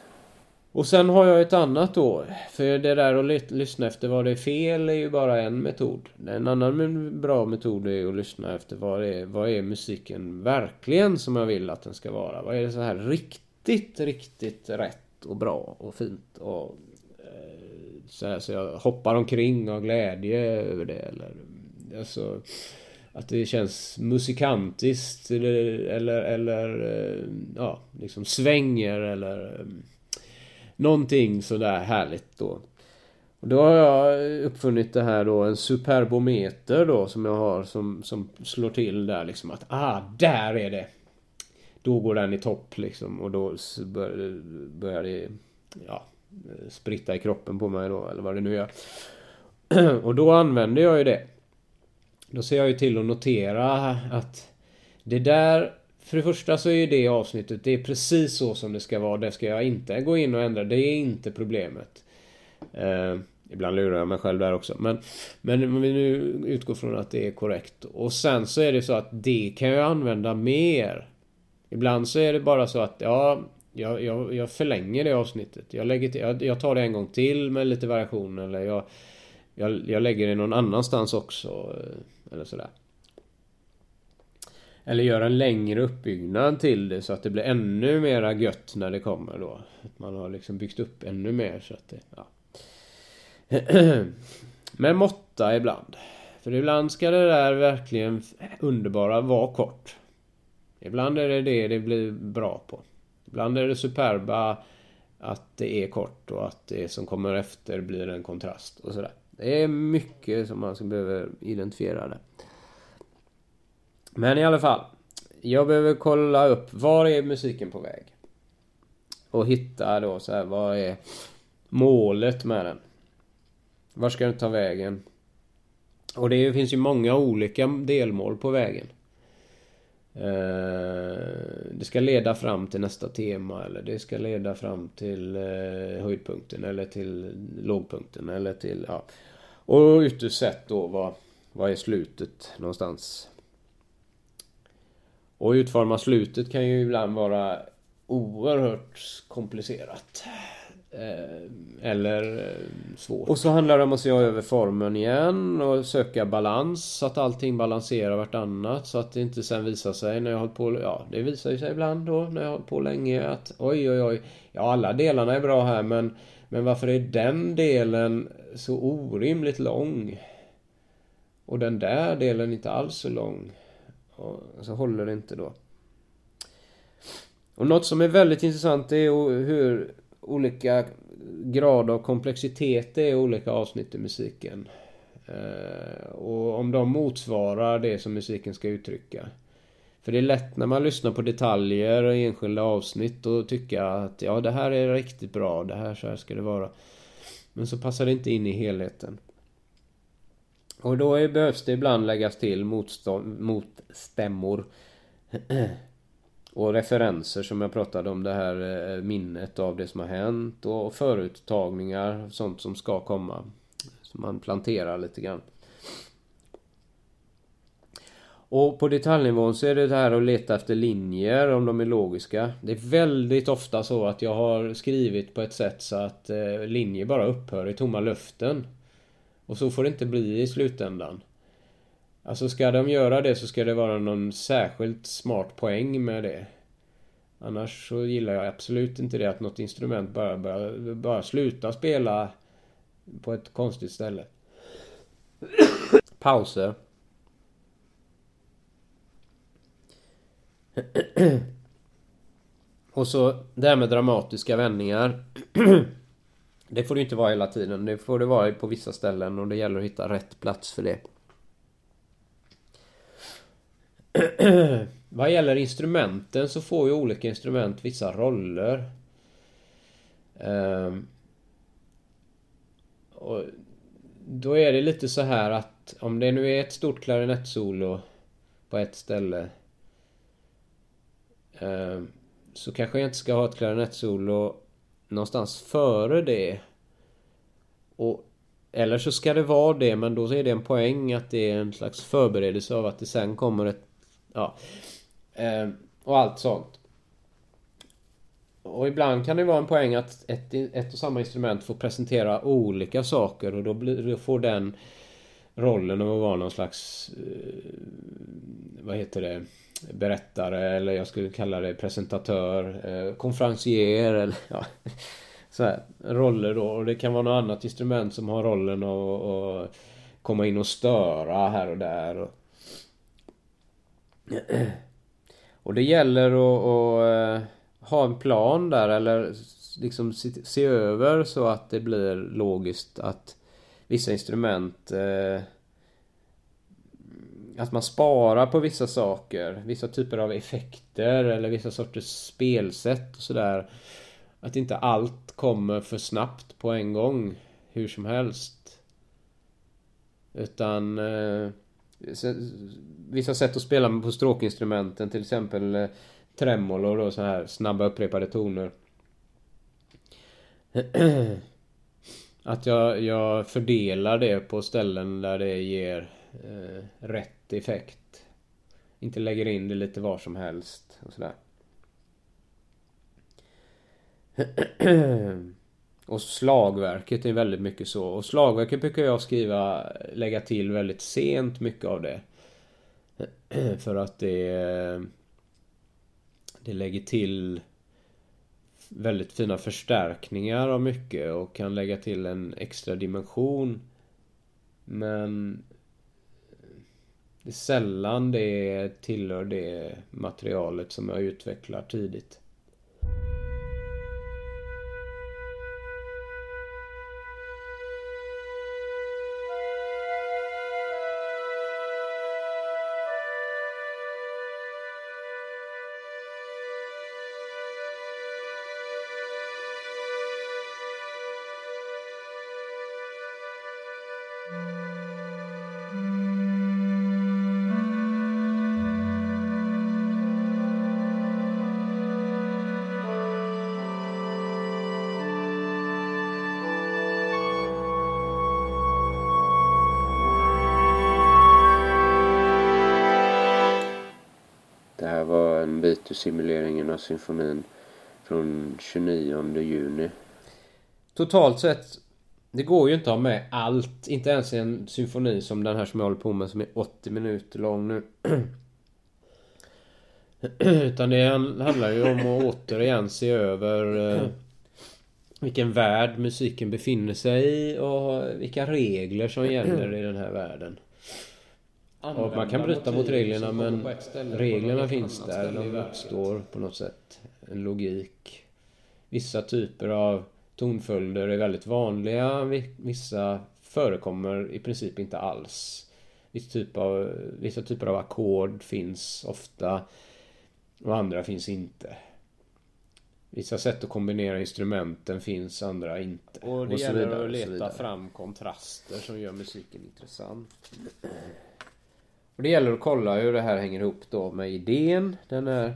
Och sen har jag ett annat då. För det där att lyssna efter vad det är fel är ju bara en metod. En annan bra metod är att lyssna efter vad det är, vad är musiken verkligen som jag vill att den ska vara. Vad är det så här riktigt, riktigt rätt och bra och fint och eh, så, här, så jag hoppar omkring av glädje över det eller alltså att det känns musikantiskt eller, eller, eller eh, ja, liksom svänger eller eh, någonting sådär härligt då. Och då har jag uppfunnit det här då, en superbometer då som jag har som, som slår till där liksom att ah, där är det! Då går den i topp liksom och då börjar, börjar det ja, eh, spritta i kroppen på mig då eller vad det nu gör. [CLEARS THROAT] Och då använder jag ju det. Då ser jag ju till att notera att det där för det första så är ju det avsnittet, det är precis så som det ska vara. Det ska jag inte gå in och ändra. Det är inte problemet. Eh, ibland lurar jag mig själv där också. Men, men om vi nu utgår från att det är korrekt. Och sen så är det så att det kan jag använda mer. Ibland så är det bara så att ja, jag, jag, jag förlänger det avsnittet. Jag, lägger till, jag, jag, tar det en gång till med lite variation. Eller jag, jag, jag lägger det någon annanstans också. Eh, eller sådär. Eller gör en längre uppbyggnad till det så att det blir ännu mera gött när det kommer då. Att man har liksom byggt upp ännu mer så att det, ja. [CLEARS THROAT] Med måtta ibland. För ibland ska det där verkligen underbara vara kort. Ibland är det det det blir bra på. Ibland är det superba att det är kort och att det som kommer efter blir en kontrast och sådär. Det är mycket som man behöver identifiera det. Men i alla fall. Jag behöver kolla upp var är musiken på väg? Och hitta då så här, vad är målet med den? Var ska den ta vägen? Och det finns ju många olika delmål på vägen. Eh, det ska leda fram till nästa tema eller det ska leda fram till eh, höjdpunkten eller till lågpunkten eller till, ja. Och ytterst sett då vad, vad är slutet någonstans? Och utforma slutet kan ju ibland vara oerhört komplicerat. Eh, eller eh, svårt. Och så handlar det om att se över formen igen och söka balans så att allting balanserar vartannat så att det inte sen visar sig när jag har hållit på, ja det visar ju sig ibland då när jag har hållit på länge att oj oj oj, ja alla delarna är bra här men men varför är den delen så orimligt lång? Och den där delen inte alls så lång? Och så håller det inte då. Och något som är väldigt intressant är hur olika grad av komplexitet det är i olika avsnitt i musiken. Eh, och om de motsvarar det som musiken ska uttrycka. För det är lätt när man lyssnar på detaljer och enskilda avsnitt och tycka att ja, det här är riktigt bra, det här så här ska det vara. Men så passar det inte in i helheten. Och då är, behövs det ibland läggas till motstånd, motstämmor. [CLEARS THROAT] och referenser som jag pratade om det här eh, minnet av det som har hänt och föruttagningar, sånt som ska komma. Så man planterar lite grann. Och på detaljnivån så är det det här att leta efter linjer, om de är logiska. Det är väldigt ofta så att jag har skrivit på ett sätt så att eh, linjer bara upphör i tomma luften. Och så får det inte bli i slutändan. Alltså ska de göra det så ska det vara någon särskilt smart poäng med det. Annars så gillar jag absolut inte det att något instrument bara, bara, bara slutar spela på ett konstigt ställe. Pauser. Och så det här med dramatiska vändningar. Det får det inte vara hela tiden. Det får det vara på vissa ställen och det gäller att hitta rätt plats för det. Vad gäller instrumenten så får ju olika instrument vissa roller. Um, och då är det lite så här att om det nu är ett stort klarinettsolo på ett ställe um, så kanske jag inte ska ha ett klarinettsolo någonstans före det. Och, eller så ska det vara det, men då är det en poäng att det är en slags förberedelse av att det sen kommer ett... Ja. Eh, och allt sånt. Och ibland kan det vara en poäng att ett, ett och samma instrument får presentera olika saker och då, blir, då får den rollen av att vara någon slags... Eh, vad heter det? berättare eller jag skulle kalla det presentatör, eh, konferencier eller ja, så här, roller då. Och det kan vara något annat instrument som har rollen att komma in och störa här och där. Och, och det gäller att, att eh, ha en plan där eller liksom se, se över så att det blir logiskt att vissa instrument eh, att man sparar på vissa saker, vissa typer av effekter eller vissa sorters spelsätt och sådär. Att inte allt kommer för snabbt på en gång, hur som helst. Utan eh, vissa sätt att spela på stråkinstrumenten, till exempel eh, tremolo och så här snabba upprepade toner. [CLEARS THROAT] Att jag, jag fördelar det på ställen där det ger eh, rätt effekt. Inte lägger in det lite var som helst och sådär. [CLEARS THROAT] och slagverket är väldigt mycket så. Och slagverket brukar jag skriva, lägga till väldigt sent mycket av det. [CLEARS THROAT] För att det... Det lägger till väldigt fina förstärkningar av mycket och kan lägga till en extra dimension. Men det är sällan det tillhör det materialet som jag utvecklar tidigt. Simuleringen av symfonin från 29 juni. Totalt sett, det går ju inte att ha med allt. Inte ens en symfoni som den här som jag håller på med som är 80 minuter lång nu. [CLEARS THROAT] Utan det handlar ju om att återigen se över eh, vilken värld musiken befinner sig i och vilka regler som gäller i den här världen. Och man kan bryta mot reglerna men reglerna finns där. De uppstår på något sätt. En logik. Vissa typer av tonföljder är väldigt vanliga. Vissa förekommer i princip inte alls. Vissa, typ av, vissa typer av ackord finns ofta och andra finns inte. Vissa sätt att kombinera instrumenten finns, andra inte. Och det och gäller vidare, att leta fram kontraster som gör musiken intressant. Och det gäller att kolla hur det här hänger ihop då med idén. Den är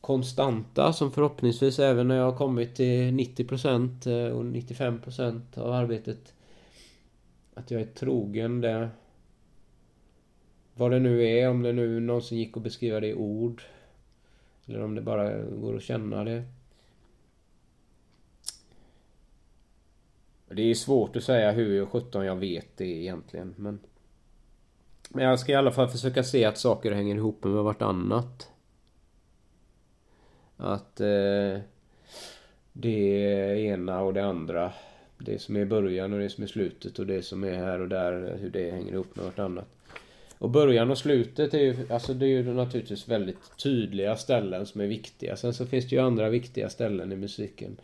konstanta som förhoppningsvis även när jag har kommit till 90% eh, och 95% av arbetet att jag är trogen det. Vad det nu är, om det nu någonsin gick att beskriva det i ord. Eller om det bara går att känna det. Det är svårt att säga hur 17 jag vet det egentligen men... Men jag ska i alla fall försöka se att saker hänger ihop med vartannat. Att eh, det ena och det andra. Det som är början och det som är slutet och det som är här och där. Hur det hänger ihop med vartannat. Och början och slutet är ju, alltså det är ju naturligtvis väldigt tydliga ställen som är viktiga. Sen så finns det ju andra viktiga ställen i musiken.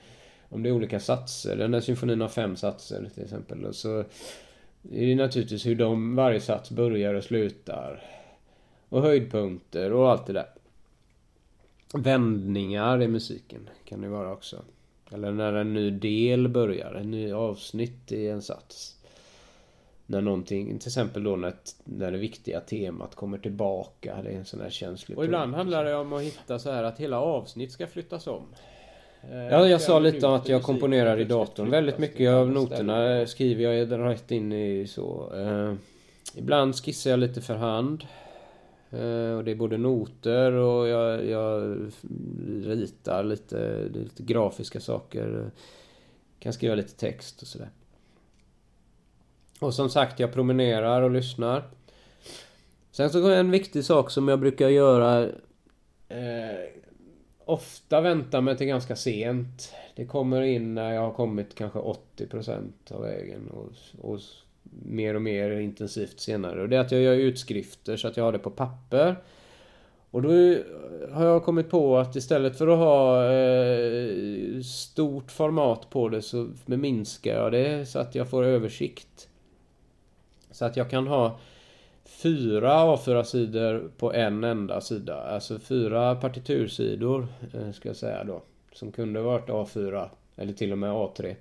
Om det är olika satser. Den här symfonin har fem satser till exempel. Och så det är naturligtvis hur de, varje sats börjar och slutar. Och höjdpunkter och allt det där. Vändningar i musiken kan det vara också. Eller när en ny del börjar, en ny avsnitt i en sats. När någonting, till exempel då när, när det viktiga temat kommer tillbaka. Det är en sån här känslig Och ibland handlar det om att hitta så här att hela avsnitt ska flyttas om. Ja, jag sa lite om att jag komponerar i datorn. Väldigt mycket av noterna skriver jag rätt in i så. Eh, ibland skissar jag lite för hand. Eh, och det är både noter och jag, jag ritar lite, lite grafiska saker. Kan skriva lite text och sådär. Och som sagt, jag promenerar och lyssnar. Sen så en viktig sak som jag brukar göra eh, ofta väntar mig till ganska sent. Det kommer in när jag har kommit kanske 80% av vägen och, och mer och mer intensivt senare. Och det är att jag gör utskrifter så att jag har det på papper. Och då har jag kommit på att istället för att ha eh, stort format på det så minskar jag det så att jag får översikt. Så att jag kan ha fyra A4-sidor på en enda sida. Alltså fyra partitursidor, eh, ska jag säga då. Som kunde varit A4, eller till och med A3.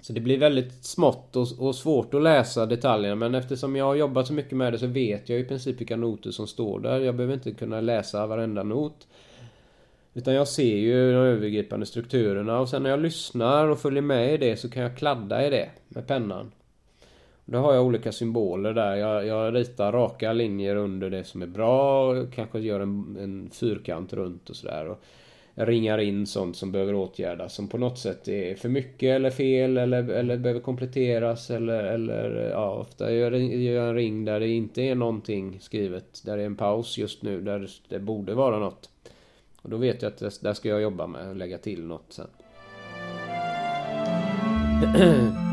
Så det blir väldigt smått och, och, svårt att läsa detaljerna men eftersom jag har jobbat så mycket med det så vet jag i princip vilka noter som står där. Jag behöver inte kunna läsa varenda not. Utan jag ser ju de övergripande strukturerna och sen när jag lyssnar och följer med i det så kan jag kladda i det med pennan. Då har jag olika symboler där. Jag, jag ritar raka linjer under det som är bra. Kanske gör en, en fyrkant runt och sådär ringar in sånt som behöver åtgärdas som på något sätt är för mycket eller fel eller, eller behöver kompletteras eller, eller ja, ofta gör jag en ring där det inte är någonting skrivet. Där det är en paus just nu där det borde vara något. Och då vet jag att där ska jag jobba med lägga till något sen. [CLEARS THROAT]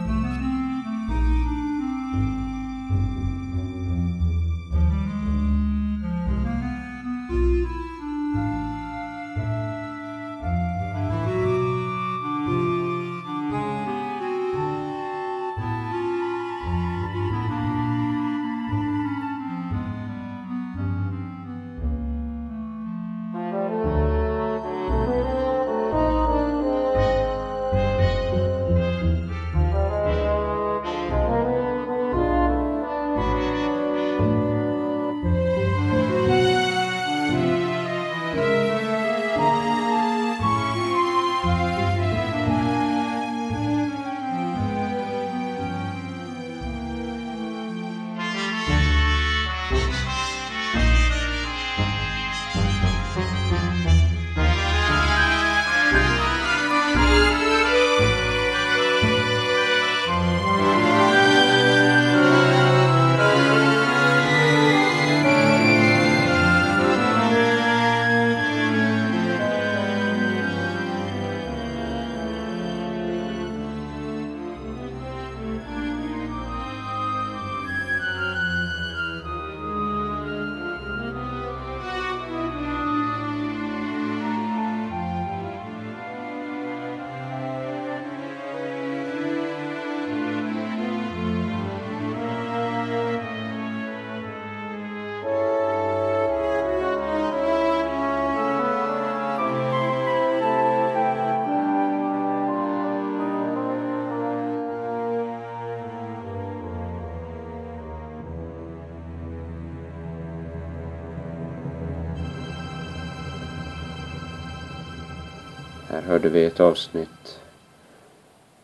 hörde vi ett avsnitt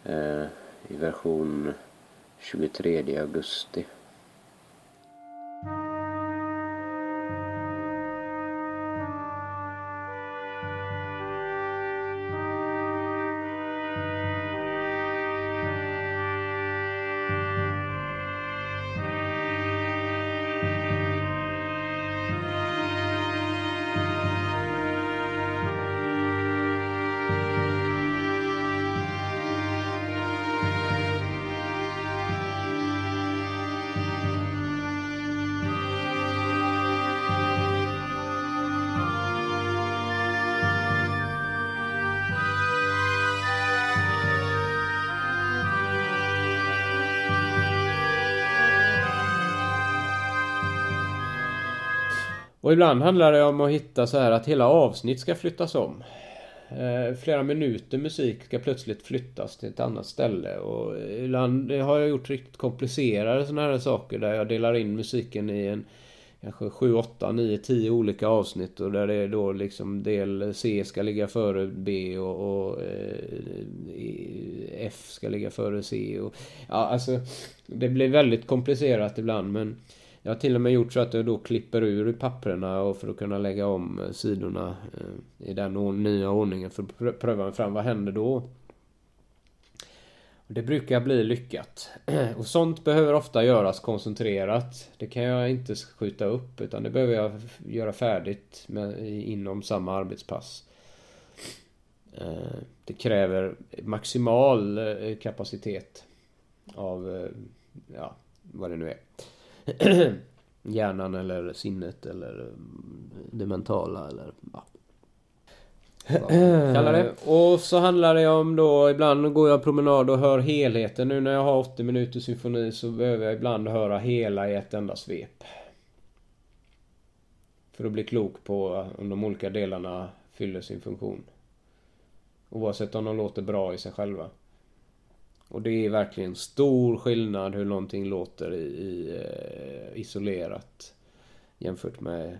eh, i version 23 augusti. Och ibland handlar det om att hitta så här att hela avsnitt ska flyttas om. Eh, flera minuter musik ska plötsligt flyttas till ett annat ställe. Och ibland har jag gjort riktigt komplicerade sådana här saker där jag delar in musiken i en kanske 7, 8, 9, 10 olika avsnitt och där det är då liksom del C ska ligga före B och, och eh, F ska ligga före C och ja alltså det blir väldigt komplicerat ibland men jag har till och med gjort så att jag då klipper ur papperna och för att kunna lägga om eh, sidorna eh, i den nya ordningen för att pröva mig fram. Vad händer då? Det brukar bli lyckat. [CLEARS THROAT] Och sånt behöver ofta göras koncentrerat. Det kan jag inte skjuta upp utan det behöver jag göra färdigt med, inom samma arbetspass. Eh, det kräver maximal kapacitet av, ja, vad det nu är. [CLEARS THROAT] hjärnan eller sinnet eller mm, det mentala eller ja. Kallar det. [CLEARS THROAT] Och så handlar det om då, ibland går jag promenad och hör helheten. Nu när jag har 80 minuters symfoni så behöver jag ibland höra hela i ett enda svep. För att bli klok på om de olika delarna fyller sin funktion. Oavsett om de låter bra i sig själva. Och det är verkligen stor skillnad hur någonting låter i, i eh, isolerat jämfört med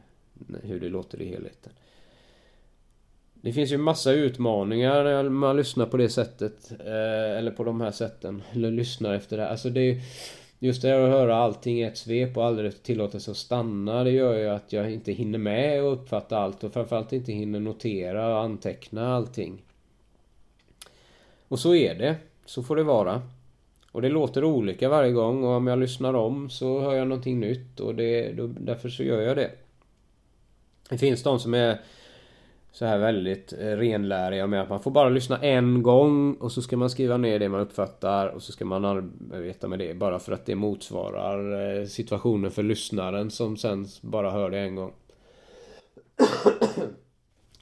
hur det låter i helheten. Det finns ju massa utmaningar när man lyssnar på det sättet. Eh, eller på de här sätten. Eller lyssnar efter det. här. Alltså det är Just det här att höra allting i ett svep och aldrig tillåta sig att stanna. Det gör ju att jag inte hinner med och uppfatta allt. Och framförallt inte hinner notera och anteckna allting. Och så är det. Så får det vara. Och det låter olika varje gång och om jag lyssnar om så hör jag någonting nytt och det, då, därför så gör jag det. Det finns de som är så här väldigt eh, renläriga med att man får bara lyssna en gång och så ska man skriva ner det man uppfattar och så ska man arbeta med det bara för att det motsvarar eh, situationen för lyssnaren som sen bara hör det en gång.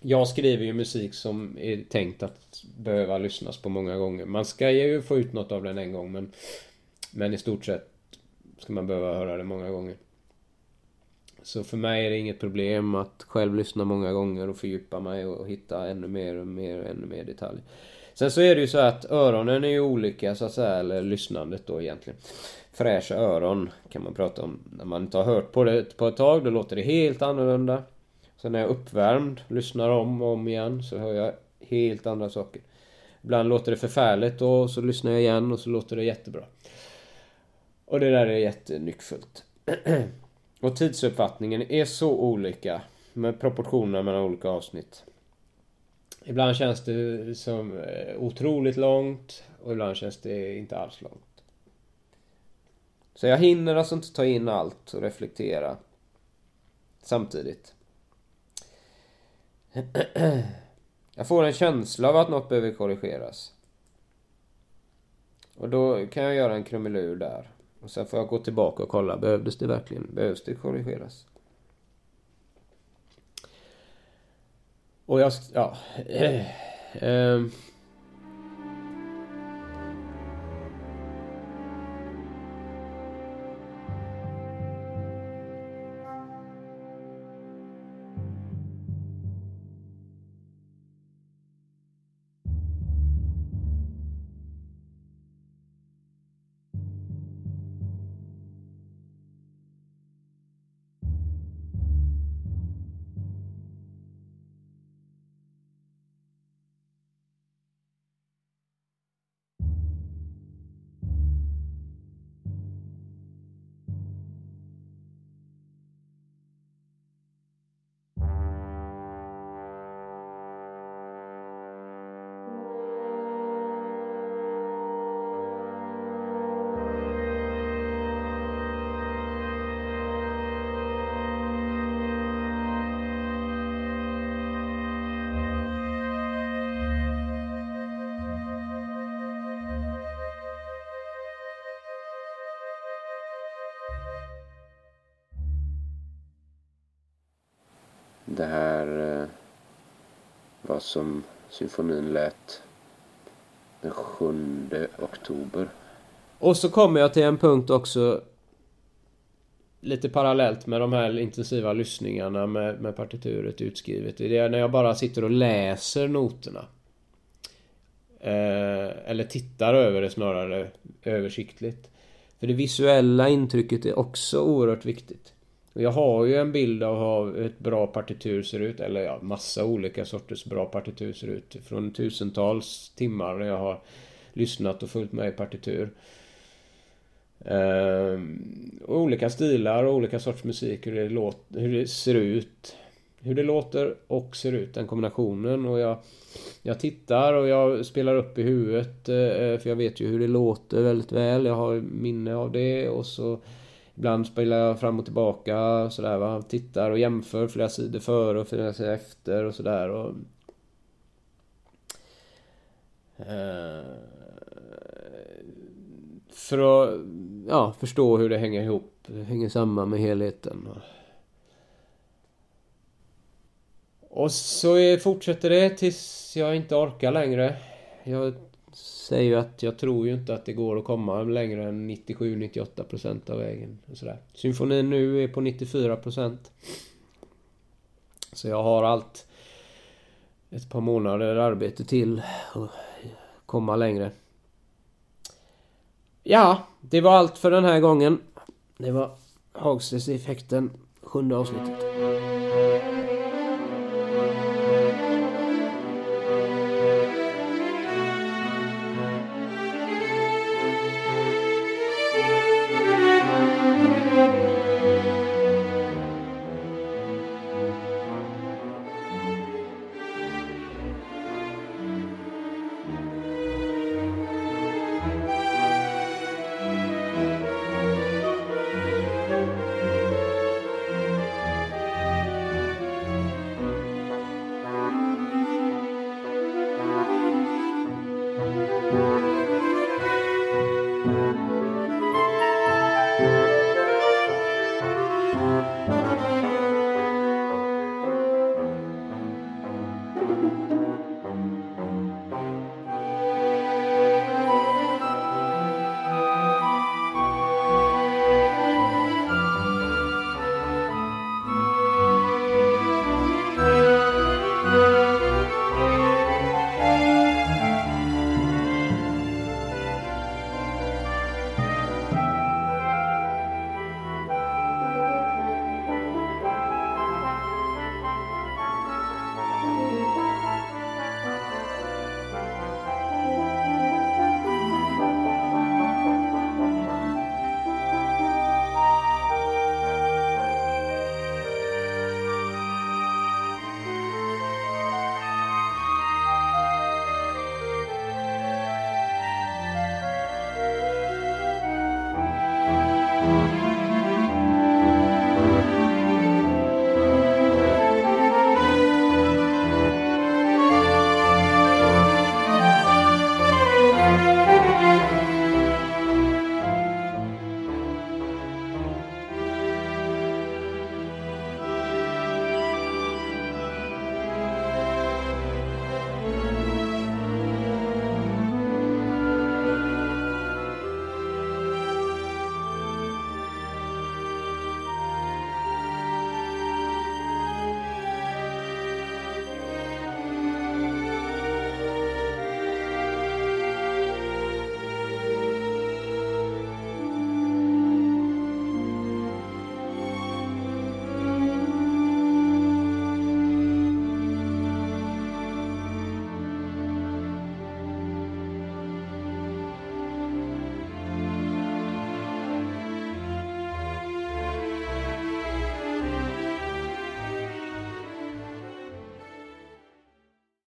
Jag skriver ju musik som är tänkt att behöva lyssnas på många gånger. Man ska ju få ut något av den en gång men Men i stort sett ska man behöva höra det många gånger. Så för mig är det inget problem att själv lyssna många gånger och fördjupa mig och hitta ännu mer och mer och ännu mer detaljer. Sen så är det ju så att öronen är ju olika så att säga, eller lyssnandet då egentligen. Fräscha öron kan man prata om. När man inte har hört på det på ett tag, då låter det helt annorlunda. Sen när jag är uppvärmd, lyssnar om och om igen, så hör jag helt andra saker. Ibland låter det förfärligt och så lyssnar jag igen och så låter det jättebra. Och det där är jättenyckfullt. [CLEARS THROAT] Och tidsuppfattningen är så olika med proportionerna mellan olika avsnitt. Ibland känns det som eh, otroligt långt och ibland känns det inte alls långt. Så jag hinner alltså inte ta in allt och reflektera samtidigt. Jag får en känsla av att något behöver korrigeras. Och då kan jag göra en krumelur där. Och sen får jag gå tillbaka och kolla, behövdes det verkligen? Behövs det korrigeras? Och jag, ja... Äh, [CLEARS THROAT] äh, Det här eh, vad var som symfonin lät den 7 oktober. Och så kommer jag till en punkt också lite parallellt med de här intensiva lyssningarna med, med partituret utskrivet. Det är när jag bara sitter och läser noterna. Eh, eller tittar över det snarare översiktligt. För det visuella intrycket är också oerhört viktigt. Jag har ju en bild av hur ett bra partitur ser ut. Eller ja, massa olika sorters bra partitur ser ut. Från tusentals timmar när jag har lyssnat och följt med i partitur. Ehm, olika stilar och olika sorts musik, hur det, låter, hur det ser ut. Hur det låter och ser ut, den kombinationen. Och jag, jag tittar och jag spelar upp i huvudet. Eh, för jag vet ju hur det låter väldigt väl. Jag har minne av det och så Ibland spelar jag fram och tillbaka sådär va. Tittar och jämför flera sidor före och flera sidor efter och sådär. Och... Eh, för att ja, förstå hur det hänger ihop Det hänger samman med helheten. Och så fortsätter det tills jag inte orkar längre. Jag säger ju att jag tror ju inte att det går att komma längre än 97-98% av vägen. Och sådär. Symfonin nu är på 94%. Så jag har allt ett par månader arbete till att komma längre. Ja, det var allt för den här gången. Det var Hagstedts-effekten, sjunde avsnittet.